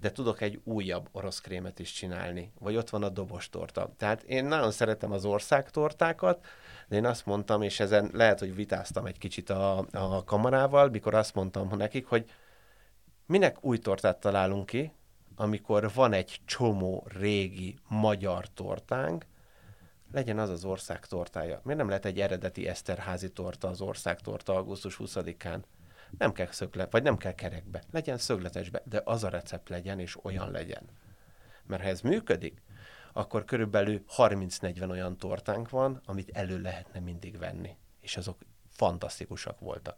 de tudok egy újabb orosz krémet is csinálni, vagy ott van a dobostorta. Tehát én nagyon szeretem az országtortákat, de én azt mondtam, és ezen lehet, hogy vitáztam egy kicsit a, a kamarával, mikor azt mondtam nekik, hogy minek új tortát találunk ki, amikor van egy csomó régi magyar tortánk, legyen az az ország tortája. Miért nem lehet egy eredeti Eszterházi torta az ország torta augusztus 20-án? Nem kell szöglet, vagy nem kell kerekbe. Legyen szögletesbe, de az a recept legyen, és olyan legyen. Mert ha ez működik, akkor körülbelül 30-40 olyan tortánk van, amit elő lehetne mindig venni. És azok fantasztikusak voltak.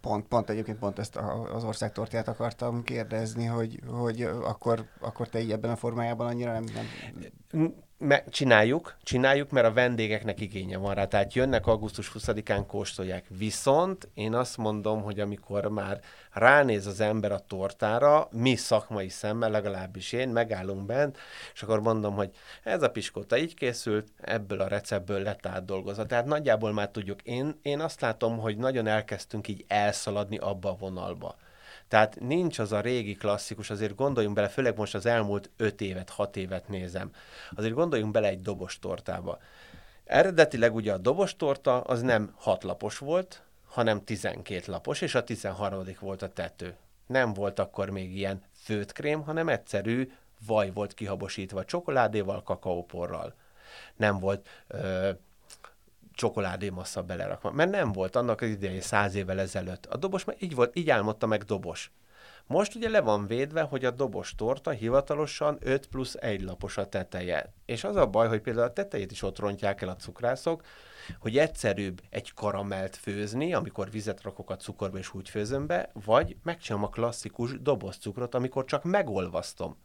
Pont, pont egyébként pont ezt az országtortját akartam kérdezni, hogy, hogy akkor, akkor te így ebben a formájában annyira nem... nem me- csináljuk, csináljuk, mert a vendégeknek igénye van rá. Tehát jönnek augusztus 20-án, kóstolják. Viszont én azt mondom, hogy amikor már ránéz az ember a tortára, mi szakmai szemmel, legalábbis én, megállunk bent, és akkor mondom, hogy ez a piskóta így készült, ebből a receptből lett átdolgozva. Tehát nagyjából már tudjuk. Én, én azt látom, hogy nagyon elkezdtünk így elszaladni abba a vonalba tehát nincs az a régi klasszikus, azért gondoljunk bele, főleg most az elmúlt öt évet, hat évet nézem, azért gondoljunk bele egy dobos tortába. Eredetileg ugye a dobos torta az nem hat lapos volt, hanem 12 lapos, és a 13. volt a tető. Nem volt akkor még ilyen főtkrém, hanem egyszerű vaj volt kihabosítva csokoládéval, kakaóporral. Nem volt ö, csokoládémassza belerakva, mert nem volt annak az idején száz évvel ezelőtt. A dobos mert így, volt, így álmodta meg dobos. Most ugye le van védve, hogy a dobos torta hivatalosan 5 plusz 1 lapos a teteje. És az a baj, hogy például a tetejét is ott rontják el a cukrászok, hogy egyszerűbb egy karamelt főzni, amikor vizet rakok a cukorba és úgy főzöm be, vagy megcsinálom a klasszikus doboz cukrot, amikor csak megolvasztom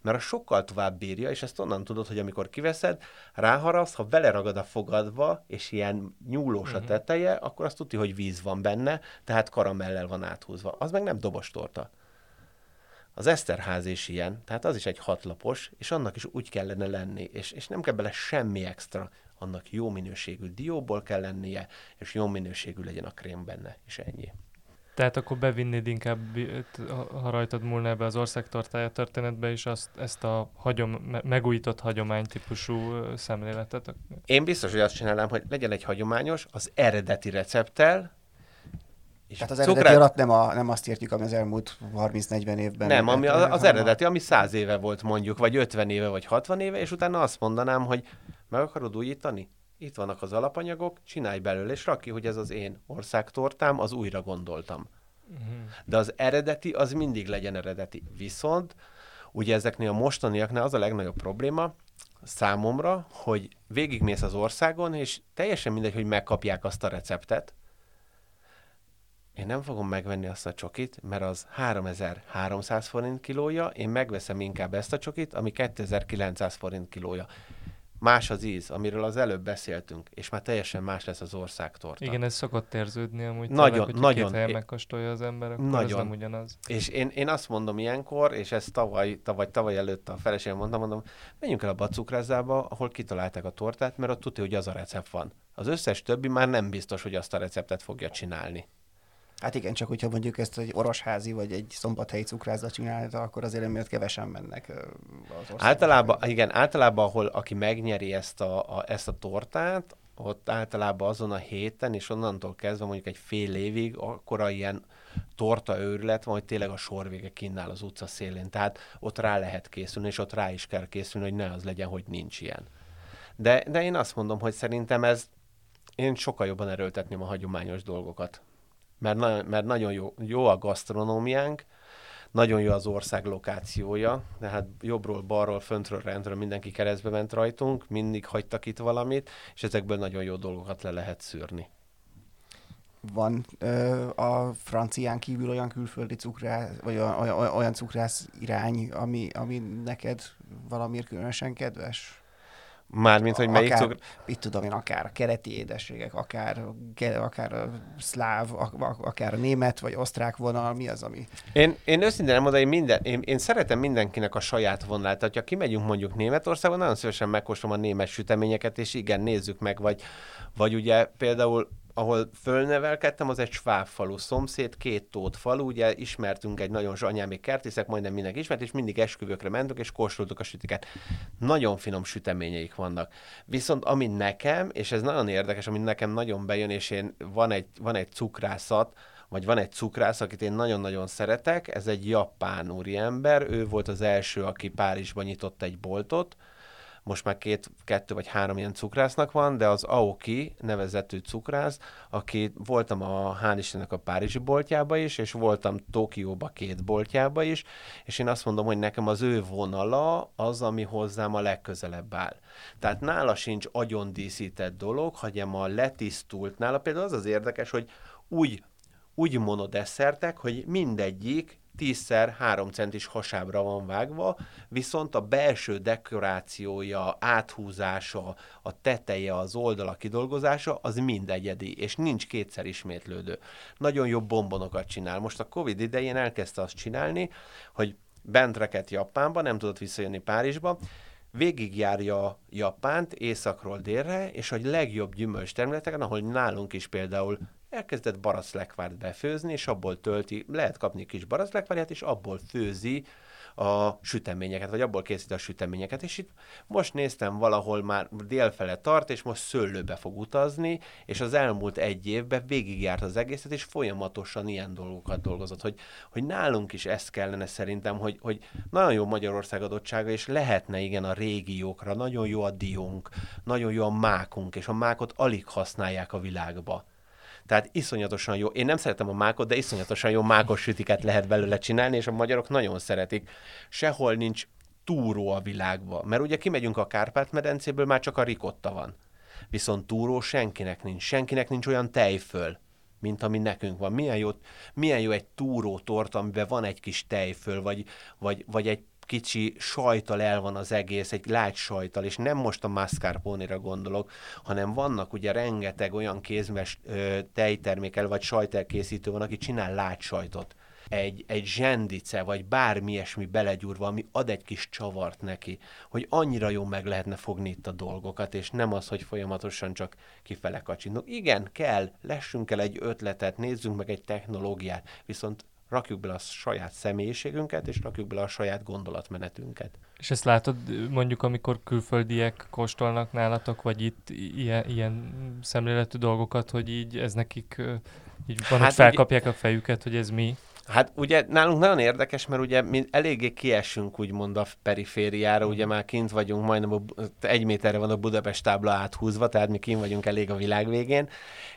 mert a sokkal tovább bírja, és ezt onnan tudod, hogy amikor kiveszed, ráharapsz, ha beleragad a fogadva, és ilyen nyúlós a mhm. teteje, akkor azt tudja, hogy víz van benne, tehát karamellel van áthúzva. Az meg nem dobostorta. Az Eszterház is ilyen, tehát az is egy hatlapos, és annak is úgy kellene lenni, és, és nem kell bele semmi extra, annak jó minőségű dióból kell lennie, és jó minőségű legyen a krém benne, és ennyi. Tehát akkor bevinnéd inkább, ha rajtad múlna ebbe az országtartája történetbe is azt, ezt a hagyom, megújított hagyománytípusú szemléletet? Én biztos, hogy azt csinálnám, hogy legyen egy hagyományos, az eredeti recepttel, És Tehát az eredeti cukrát... alatt nem, a, nem azt értjük, ami az elmúlt 30-40 évben. Nem, ami az, az eredeti, ami 100 éve volt mondjuk, vagy 50 éve, vagy 60 éve, és utána azt mondanám, hogy meg akarod újítani? Itt vannak az alapanyagok, csinálj belőle, és rakj hogy ez az én országtortám, az újra gondoltam. Uh-huh. De az eredeti, az mindig legyen eredeti. Viszont ugye ezeknél a mostaniaknál az a legnagyobb probléma, számomra, hogy végigmész az országon, és teljesen mindegy, hogy megkapják azt a receptet, én nem fogom megvenni azt a csokit, mert az 3300 forint kilója, én megveszem inkább ezt a csokit, ami 2900 forint kilója. Más az íz, amiről az előbb beszéltünk, és már teljesen más lesz az országtorta. Igen, ez szokott érződni amúgy. Nagyon, tényleg, nagyon. Két helyen megkóstolja az ember, akkor nagyon. ez nem ugyanaz. És én, én azt mondom ilyenkor, és ezt tavaly, tavaly, tavaly előtt a feleségem mondtam, mondom, menjünk el a bacukrázába, ahol kitalálták a tortát, mert ott tudja, hogy az a recept van. Az összes többi már nem biztos, hogy azt a receptet fogja csinálni. Hát igen, csak hogyha mondjuk ezt egy orosházi vagy egy szombathelyi cukrászat csinálta, akkor azért emiatt kevesen mennek az Általában, igen, általában, ahol aki megnyeri ezt a, a, ezt a tortát, ott általában azon a héten, és onnantól kezdve mondjuk egy fél évig, akkor ilyen torta őrület van, hogy tényleg a sorvége kinnál az utca szélén. Tehát ott rá lehet készülni, és ott rá is kell készülni, hogy ne az legyen, hogy nincs ilyen. De, de én azt mondom, hogy szerintem ez, én sokkal jobban erőltetném a hagyományos dolgokat mert, na, mert nagyon jó, jó a gasztronómiánk, nagyon jó az ország lokációja, tehát jobbról, balról, föntről, rendről mindenki keresztbe ment rajtunk, mindig hagytak itt valamit, és ezekből nagyon jó dolgokat le lehet szűrni. Van ö, a francián kívül olyan külföldi cukrász, vagy olyan, olyan cukrász irány, ami, ami neked valamiért különösen kedves? Mármint, hogy melyik akár, cukr... Itt tudom én, akár a kereti édességek, akár, akár a szláv, akár a német vagy osztrák vonal, mi az, ami... Én, én őszintén nem mondom, én, minden, én, én, szeretem mindenkinek a saját vonalát. Tehát, ha kimegyünk mondjuk Németországban, nagyon szívesen megkóstolom a német süteményeket, és igen, nézzük meg, vagy, vagy ugye például ahol fölnevelkedtem, az egy sváb falu szomszéd, két tót falu, ugye ismertünk egy nagyon anyám kertészek, majdnem mindenki ismert, és mindig esküvőkre mentünk, és kóstoltuk a sütiket. Nagyon finom süteményeik vannak. Viszont ami nekem, és ez nagyon érdekes, ami nekem nagyon bejön, és én van egy, van egy cukrászat, vagy van egy cukrász, akit én nagyon-nagyon szeretek, ez egy japán úriember, ő volt az első, aki Párizsban nyitott egy boltot, most már két, kettő vagy három ilyen cukrásznak van, de az Aoki nevezetű cukrász, aki voltam a hál' Istennek a Párizsi boltjába is, és voltam Tokióba két boltjába is, és én azt mondom, hogy nekem az ő vonala az, ami hozzám a legközelebb áll. Tehát nála sincs agyon díszített dolog, hanem a letisztult, nála például az az érdekes, hogy úgy úgy monodesszertek, hogy mindegyik 10x 3 centis hasábra van vágva, viszont a belső dekorációja, áthúzása, a teteje, az oldala kidolgozása, az mind egyedi, és nincs kétszer ismétlődő. Nagyon jó bombonokat csinál. Most a Covid idején elkezdte azt csinálni, hogy bent reket Japánba, nem tudott visszajönni Párizsba, végigjárja Japánt északról délre, és a legjobb gyümölcs területeken, ahol nálunk is például elkezdett baraclekvárt befőzni, és abból tölti, lehet kapni kis baraclekvárját, és abból főzi a süteményeket, vagy abból készít a süteményeket, és itt most néztem valahol már délfele tart, és most szőlőbe fog utazni, és az elmúlt egy évben végigjárt az egészet, és folyamatosan ilyen dolgokat dolgozott, hogy, hogy nálunk is ezt kellene szerintem, hogy, hogy nagyon jó Magyarország adottsága, és lehetne igen a régiókra, nagyon jó a diónk, nagyon jó a mákunk, és a mákot alig használják a világba tehát iszonyatosan jó. Én nem szeretem a mákot, de iszonyatosan jó mákos sütiket lehet belőle csinálni, és a magyarok nagyon szeretik. Sehol nincs túró a világban. Mert ugye kimegyünk a Kárpát-medencéből, már csak a rikotta van. Viszont túró senkinek nincs. Senkinek nincs olyan tejföl, mint ami nekünk van. Milyen jó, milyen jó egy túró torta, amiben van egy kis tejföl, vagy, vagy, vagy egy kicsi sajtal el van az egész, egy lágy sajtal, és nem most a mascarpone-ra gondolok, hanem vannak ugye rengeteg olyan kézmes ö, tejtermékel vagy sajtelkészítő van, aki csinál lágy sajtot egy, egy zsendice, vagy bármi ilyesmi belegyúrva, ami ad egy kis csavart neki, hogy annyira jó meg lehetne fogni itt a dolgokat, és nem az, hogy folyamatosan csak kifele kacsinunk. Igen, kell, lessünk el egy ötletet, nézzünk meg egy technológiát, viszont rakjuk bele a saját személyiségünket, és rakjuk bele a saját gondolatmenetünket. És ezt látod mondjuk, amikor külföldiek kóstolnak nálatok, vagy itt ilyen, ilyen szemléletű dolgokat, hogy így ez nekik Így van, hát hogy felkapják ugye, a fejüket, hogy ez mi. Hát ugye nálunk nagyon érdekes, mert ugye mi eléggé kiesünk úgymond a perifériára, ugye már kint vagyunk, majdnem a, egy méterre van a Budapest tábla áthúzva, tehát mi kint vagyunk elég a világ végén.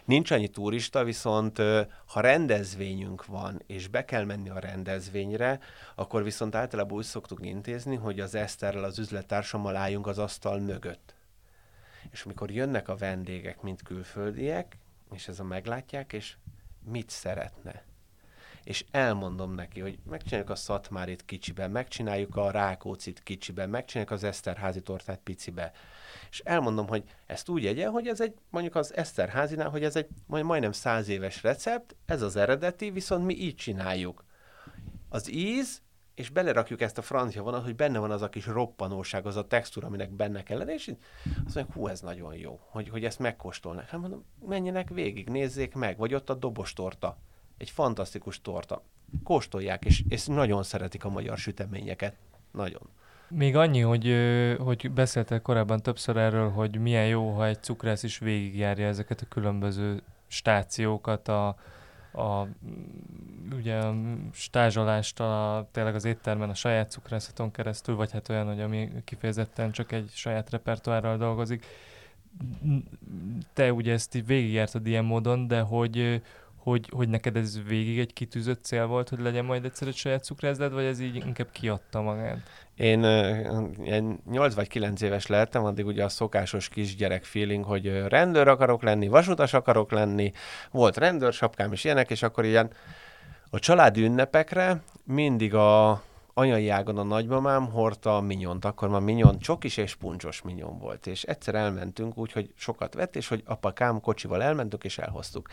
Nincs annyi turista, viszont ha rendezvényünk van, és be kell menni a rendezvényre, akkor viszont általában úgy szoktuk intézni, hogy az Eszterrel, az üzlettársammal álljunk az asztal mögött. És amikor jönnek a vendégek, mint külföldiek, és ez a meglátják, és mit szeretne és elmondom neki, hogy megcsináljuk a Szatmárit kicsiben, megcsináljuk a Rákócit kicsiben, megcsináljuk az Eszterházi tortát picibe. És elmondom, hogy ezt úgy egyen, hogy ez egy, mondjuk az Eszterházinál, hogy ez egy majd majdnem száz éves recept, ez az eredeti, viszont mi így csináljuk. Az íz, és belerakjuk ezt a francia vonat, hogy benne van az a kis roppanóság, az a textúra, aminek benne kell lenni, és azt mondják, hú, ez nagyon jó, hogy, hogy ezt megkóstolnak. Hát mondom, menjenek végig, nézzék meg, vagy ott a dobostorta egy fantasztikus torta. Kóstolják, és, és nagyon szeretik a magyar süteményeket. Nagyon. Még annyi, hogy, hogy beszéltek korábban többször erről, hogy milyen jó, ha egy cukrász is végigjárja ezeket a különböző stációkat, a, a, ugye a stázsolást a, tényleg az éttermen a saját cukrászaton keresztül, vagy hát olyan, hogy ami kifejezetten csak egy saját repertoárral dolgozik. Te ugye ezt így végigjártad ilyen módon, de hogy, hogy, hogy neked ez végig egy kitűzött cél volt, hogy legyen majd egyszer egy saját cukrászdád, vagy ez így inkább kiadta magát? Én én 8 vagy 9 éves lehettem, addig ugye a szokásos kisgyerek feeling, hogy rendőr akarok lenni, vasutas akarok lenni, volt rendőrsapkám és ilyenek, és akkor ilyen a családi ünnepekre mindig a anyai ágon a nagymamám hordta a minyont, akkor már minyon csokis és puncsos minyon volt, és egyszer elmentünk úgy, hogy sokat vett, és hogy apakám kocsival elmentünk, és elhoztuk.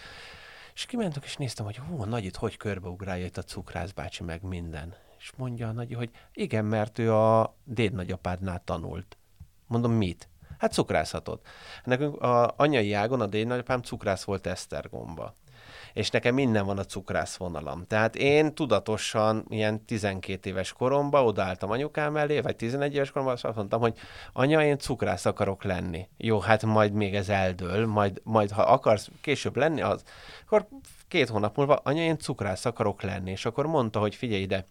És kimentünk, és néztem, hogy hú, a nagyit hogy körbeugrálja itt a cukrász bácsi, meg minden. És mondja a nagy, hogy igen, mert ő a déd nagyapádnál tanult. Mondom, mit? Hát cukrászatot. Nekünk a anyai ágon a déd nagyapám cukrász volt Esztergomba és nekem minden van a cukrász vonalam. Tehát én tudatosan ilyen 12 éves koromban odaálltam anyukám elé, vagy 11 éves koromban, azt mondtam, hogy anya, én cukrász akarok lenni. Jó, hát majd még ez eldől, majd, majd ha akarsz később lenni, az, akkor két hónap múlva, anya, én cukrász akarok lenni. És akkor mondta, hogy figyelj ide,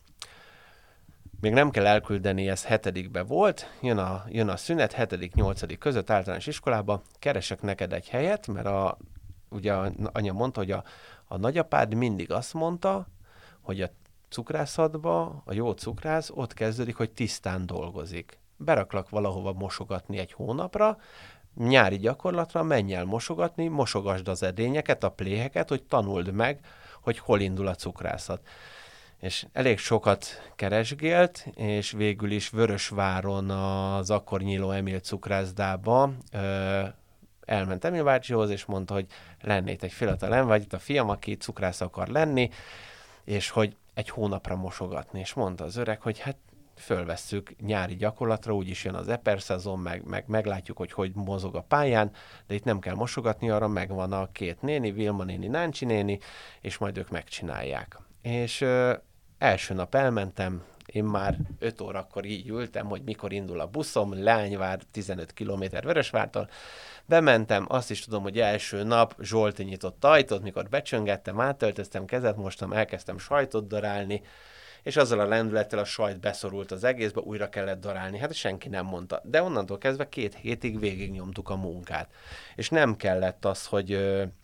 még nem kell elküldeni, ez hetedikbe volt, jön a, jön a szünet, hetedik, nyolcadik között általános iskolába, keresek neked egy helyet, mert a, ugye anya mondta, hogy a, a nagyapád mindig azt mondta, hogy a cukrászatba, a jó cukrász ott kezdődik, hogy tisztán dolgozik. Beraklak valahova mosogatni egy hónapra, nyári gyakorlatra menj el mosogatni, mosogasd az edényeket, a pléheket, hogy tanuld meg, hogy hol indul a cukrászat. És elég sokat keresgélt, és végül is Vörösváron az akkor nyíló Emil cukrászdába elment Emil bácsihoz, és mondta, hogy lennét egy fiatal vagy itt a fiam, aki cukrász akar lenni, és hogy egy hónapra mosogatni. És mondta az öreg, hogy hát fölvesszük nyári gyakorlatra, úgyis jön az eper szezon, meg, meg meglátjuk, hogy hogy mozog a pályán, de itt nem kell mosogatni, arra megvan a két néni, Vilma néni, Náncsi néni, és majd ők megcsinálják. És ö, első nap elmentem, én már 5 órakor így ültem, hogy mikor indul a buszom, Lányvár 15 km Vörösvártól, Bementem, azt is tudom, hogy első nap Zsolti nyitott ajtót, mikor becsöngettem, átöltöztem, kezet mostam, elkezdtem sajtot darálni, és azzal a lendülettel a sajt beszorult az egészbe, újra kellett darálni. Hát senki nem mondta. De onnantól kezdve két hétig végignyomtuk a munkát. És nem kellett az, hogy,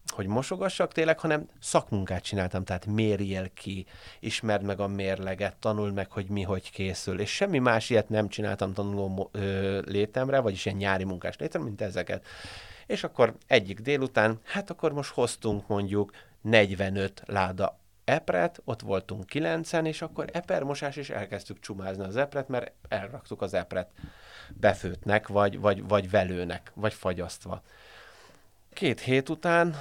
hogy mosogassak tényleg, hanem szakmunkát csináltam, tehát mérjél ki, ismerd meg a mérleget, tanuld meg, hogy mi hogy készül. És semmi más ilyet nem csináltam tanuló létemre, vagyis ilyen nyári munkás létemre, mint ezeket. És akkor egyik délután, hát akkor most hoztunk mondjuk 45 láda epret, ott voltunk kilencen, és akkor epermosás, és elkezdtük csumázni az epret, mert elraktuk az epret befőtnek, vagy, vagy, vagy velőnek, vagy fagyasztva. Két hét után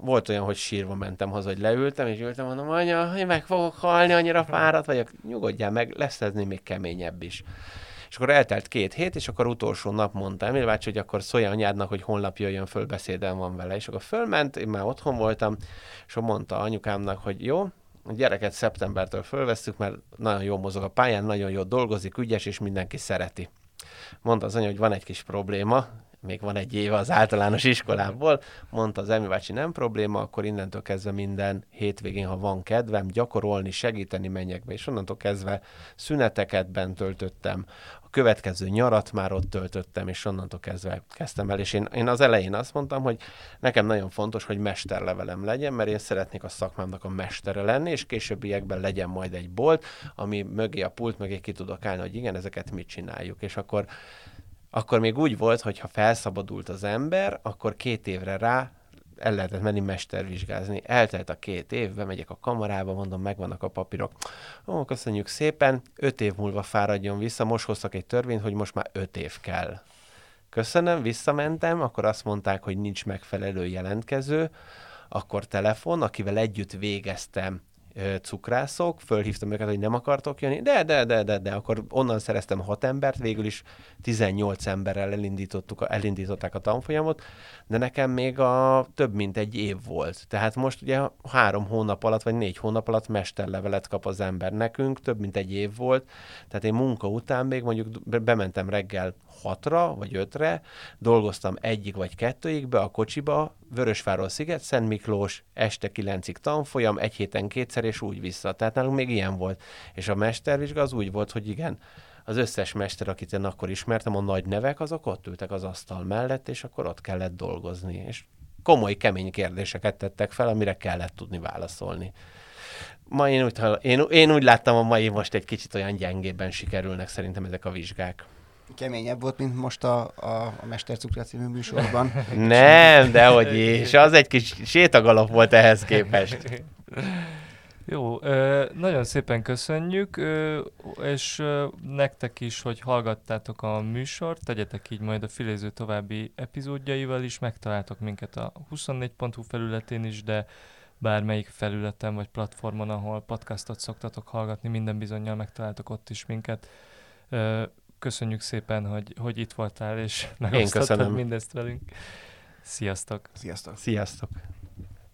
volt olyan, hogy sírva mentem haza, hogy leültem, és ültem, mondom, anya, én meg fogok halni, annyira fáradt vagyok, nyugodjál meg, lesz ez még keményebb is. És akkor eltelt két hét, és akkor utolsó nap mondta Emil hogy akkor szólja anyádnak, hogy holnap jöjjön föl, beszédem van vele. És akkor fölment, én már otthon voltam, és mondta anyukámnak, hogy jó, a gyereket szeptembertől fölvesztük, mert nagyon jól mozog a pályán, nagyon jól dolgozik, ügyes, és mindenki szereti. Mondta az anya, hogy van egy kis probléma, még van egy éve az általános iskolából, mondta az Emi bácsi, nem probléma, akkor innentől kezdve minden hétvégén, ha van kedvem, gyakorolni, segíteni menjek be, és onnantól kezdve szüneteket bent töltöttem, következő nyarat már ott töltöttem, és onnantól kezdve kezdtem el, és én, én az elején azt mondtam, hogy nekem nagyon fontos, hogy mesterlevelem legyen, mert én szeretnék a szakmámnak a mestere lenni, és későbbiekben legyen majd egy bolt, ami mögé a pult mögé ki tudok állni, hogy igen, ezeket mit csináljuk, és akkor akkor még úgy volt, hogy ha felszabadult az ember, akkor két évre rá el lehetett menni mestervizsgázni. Eltelt a két év, bemegyek a kamarába, mondom, megvannak a papírok. Ó, köszönjük szépen, öt év múlva fáradjon vissza, most hoztak egy törvényt, hogy most már öt év kell. Köszönöm, visszamentem, akkor azt mondták, hogy nincs megfelelő jelentkező, akkor telefon, akivel együtt végeztem cukrászok, fölhívtam őket, hogy nem akartok jönni, de, de, de, de, de, akkor onnan szereztem hat embert, végül is 18 emberrel elindítottuk, elindították a tanfolyamot, de nekem még a több mint egy év volt. Tehát most ugye három hónap alatt, vagy négy hónap alatt mesterlevelet kap az ember. Nekünk több mint egy év volt, tehát én munka után még mondjuk bementem reggel hatra vagy ötre, dolgoztam egyik vagy kettőig be a kocsiba, Vörösváról sziget, Szent Miklós, este kilencig tanfolyam, egy héten kétszer, és úgy vissza. Tehát nálunk még ilyen volt. És a mestervizsga az úgy volt, hogy igen, az összes mester, akit én akkor ismertem, a nagy nevek, azok ott ültek az asztal mellett, és akkor ott kellett dolgozni. És komoly, kemény kérdéseket tettek fel, amire kellett tudni válaszolni. Ma én úgy, én, én úgy láttam, a mai most egy kicsit olyan gyengébben sikerülnek szerintem ezek a vizsgák. Keményebb volt, mint most a, a, a Mester Cukra című műsorban. Nem, de hogy is. Az egy kis sétagalap volt ehhez képest. Jó, nagyon szépen köszönjük, és nektek is, hogy hallgattátok a műsort, tegyetek így majd a Filéző további epizódjaival is, megtaláltok minket a 24.hu felületén is, de bármelyik felületen vagy platformon, ahol podcastot szoktatok hallgatni, minden bizonyal megtaláltok ott is minket. Köszönjük szépen, hogy, hogy itt voltál, és megosztottad mindezt velünk. Sziasztok! Sziasztok! Sziasztok!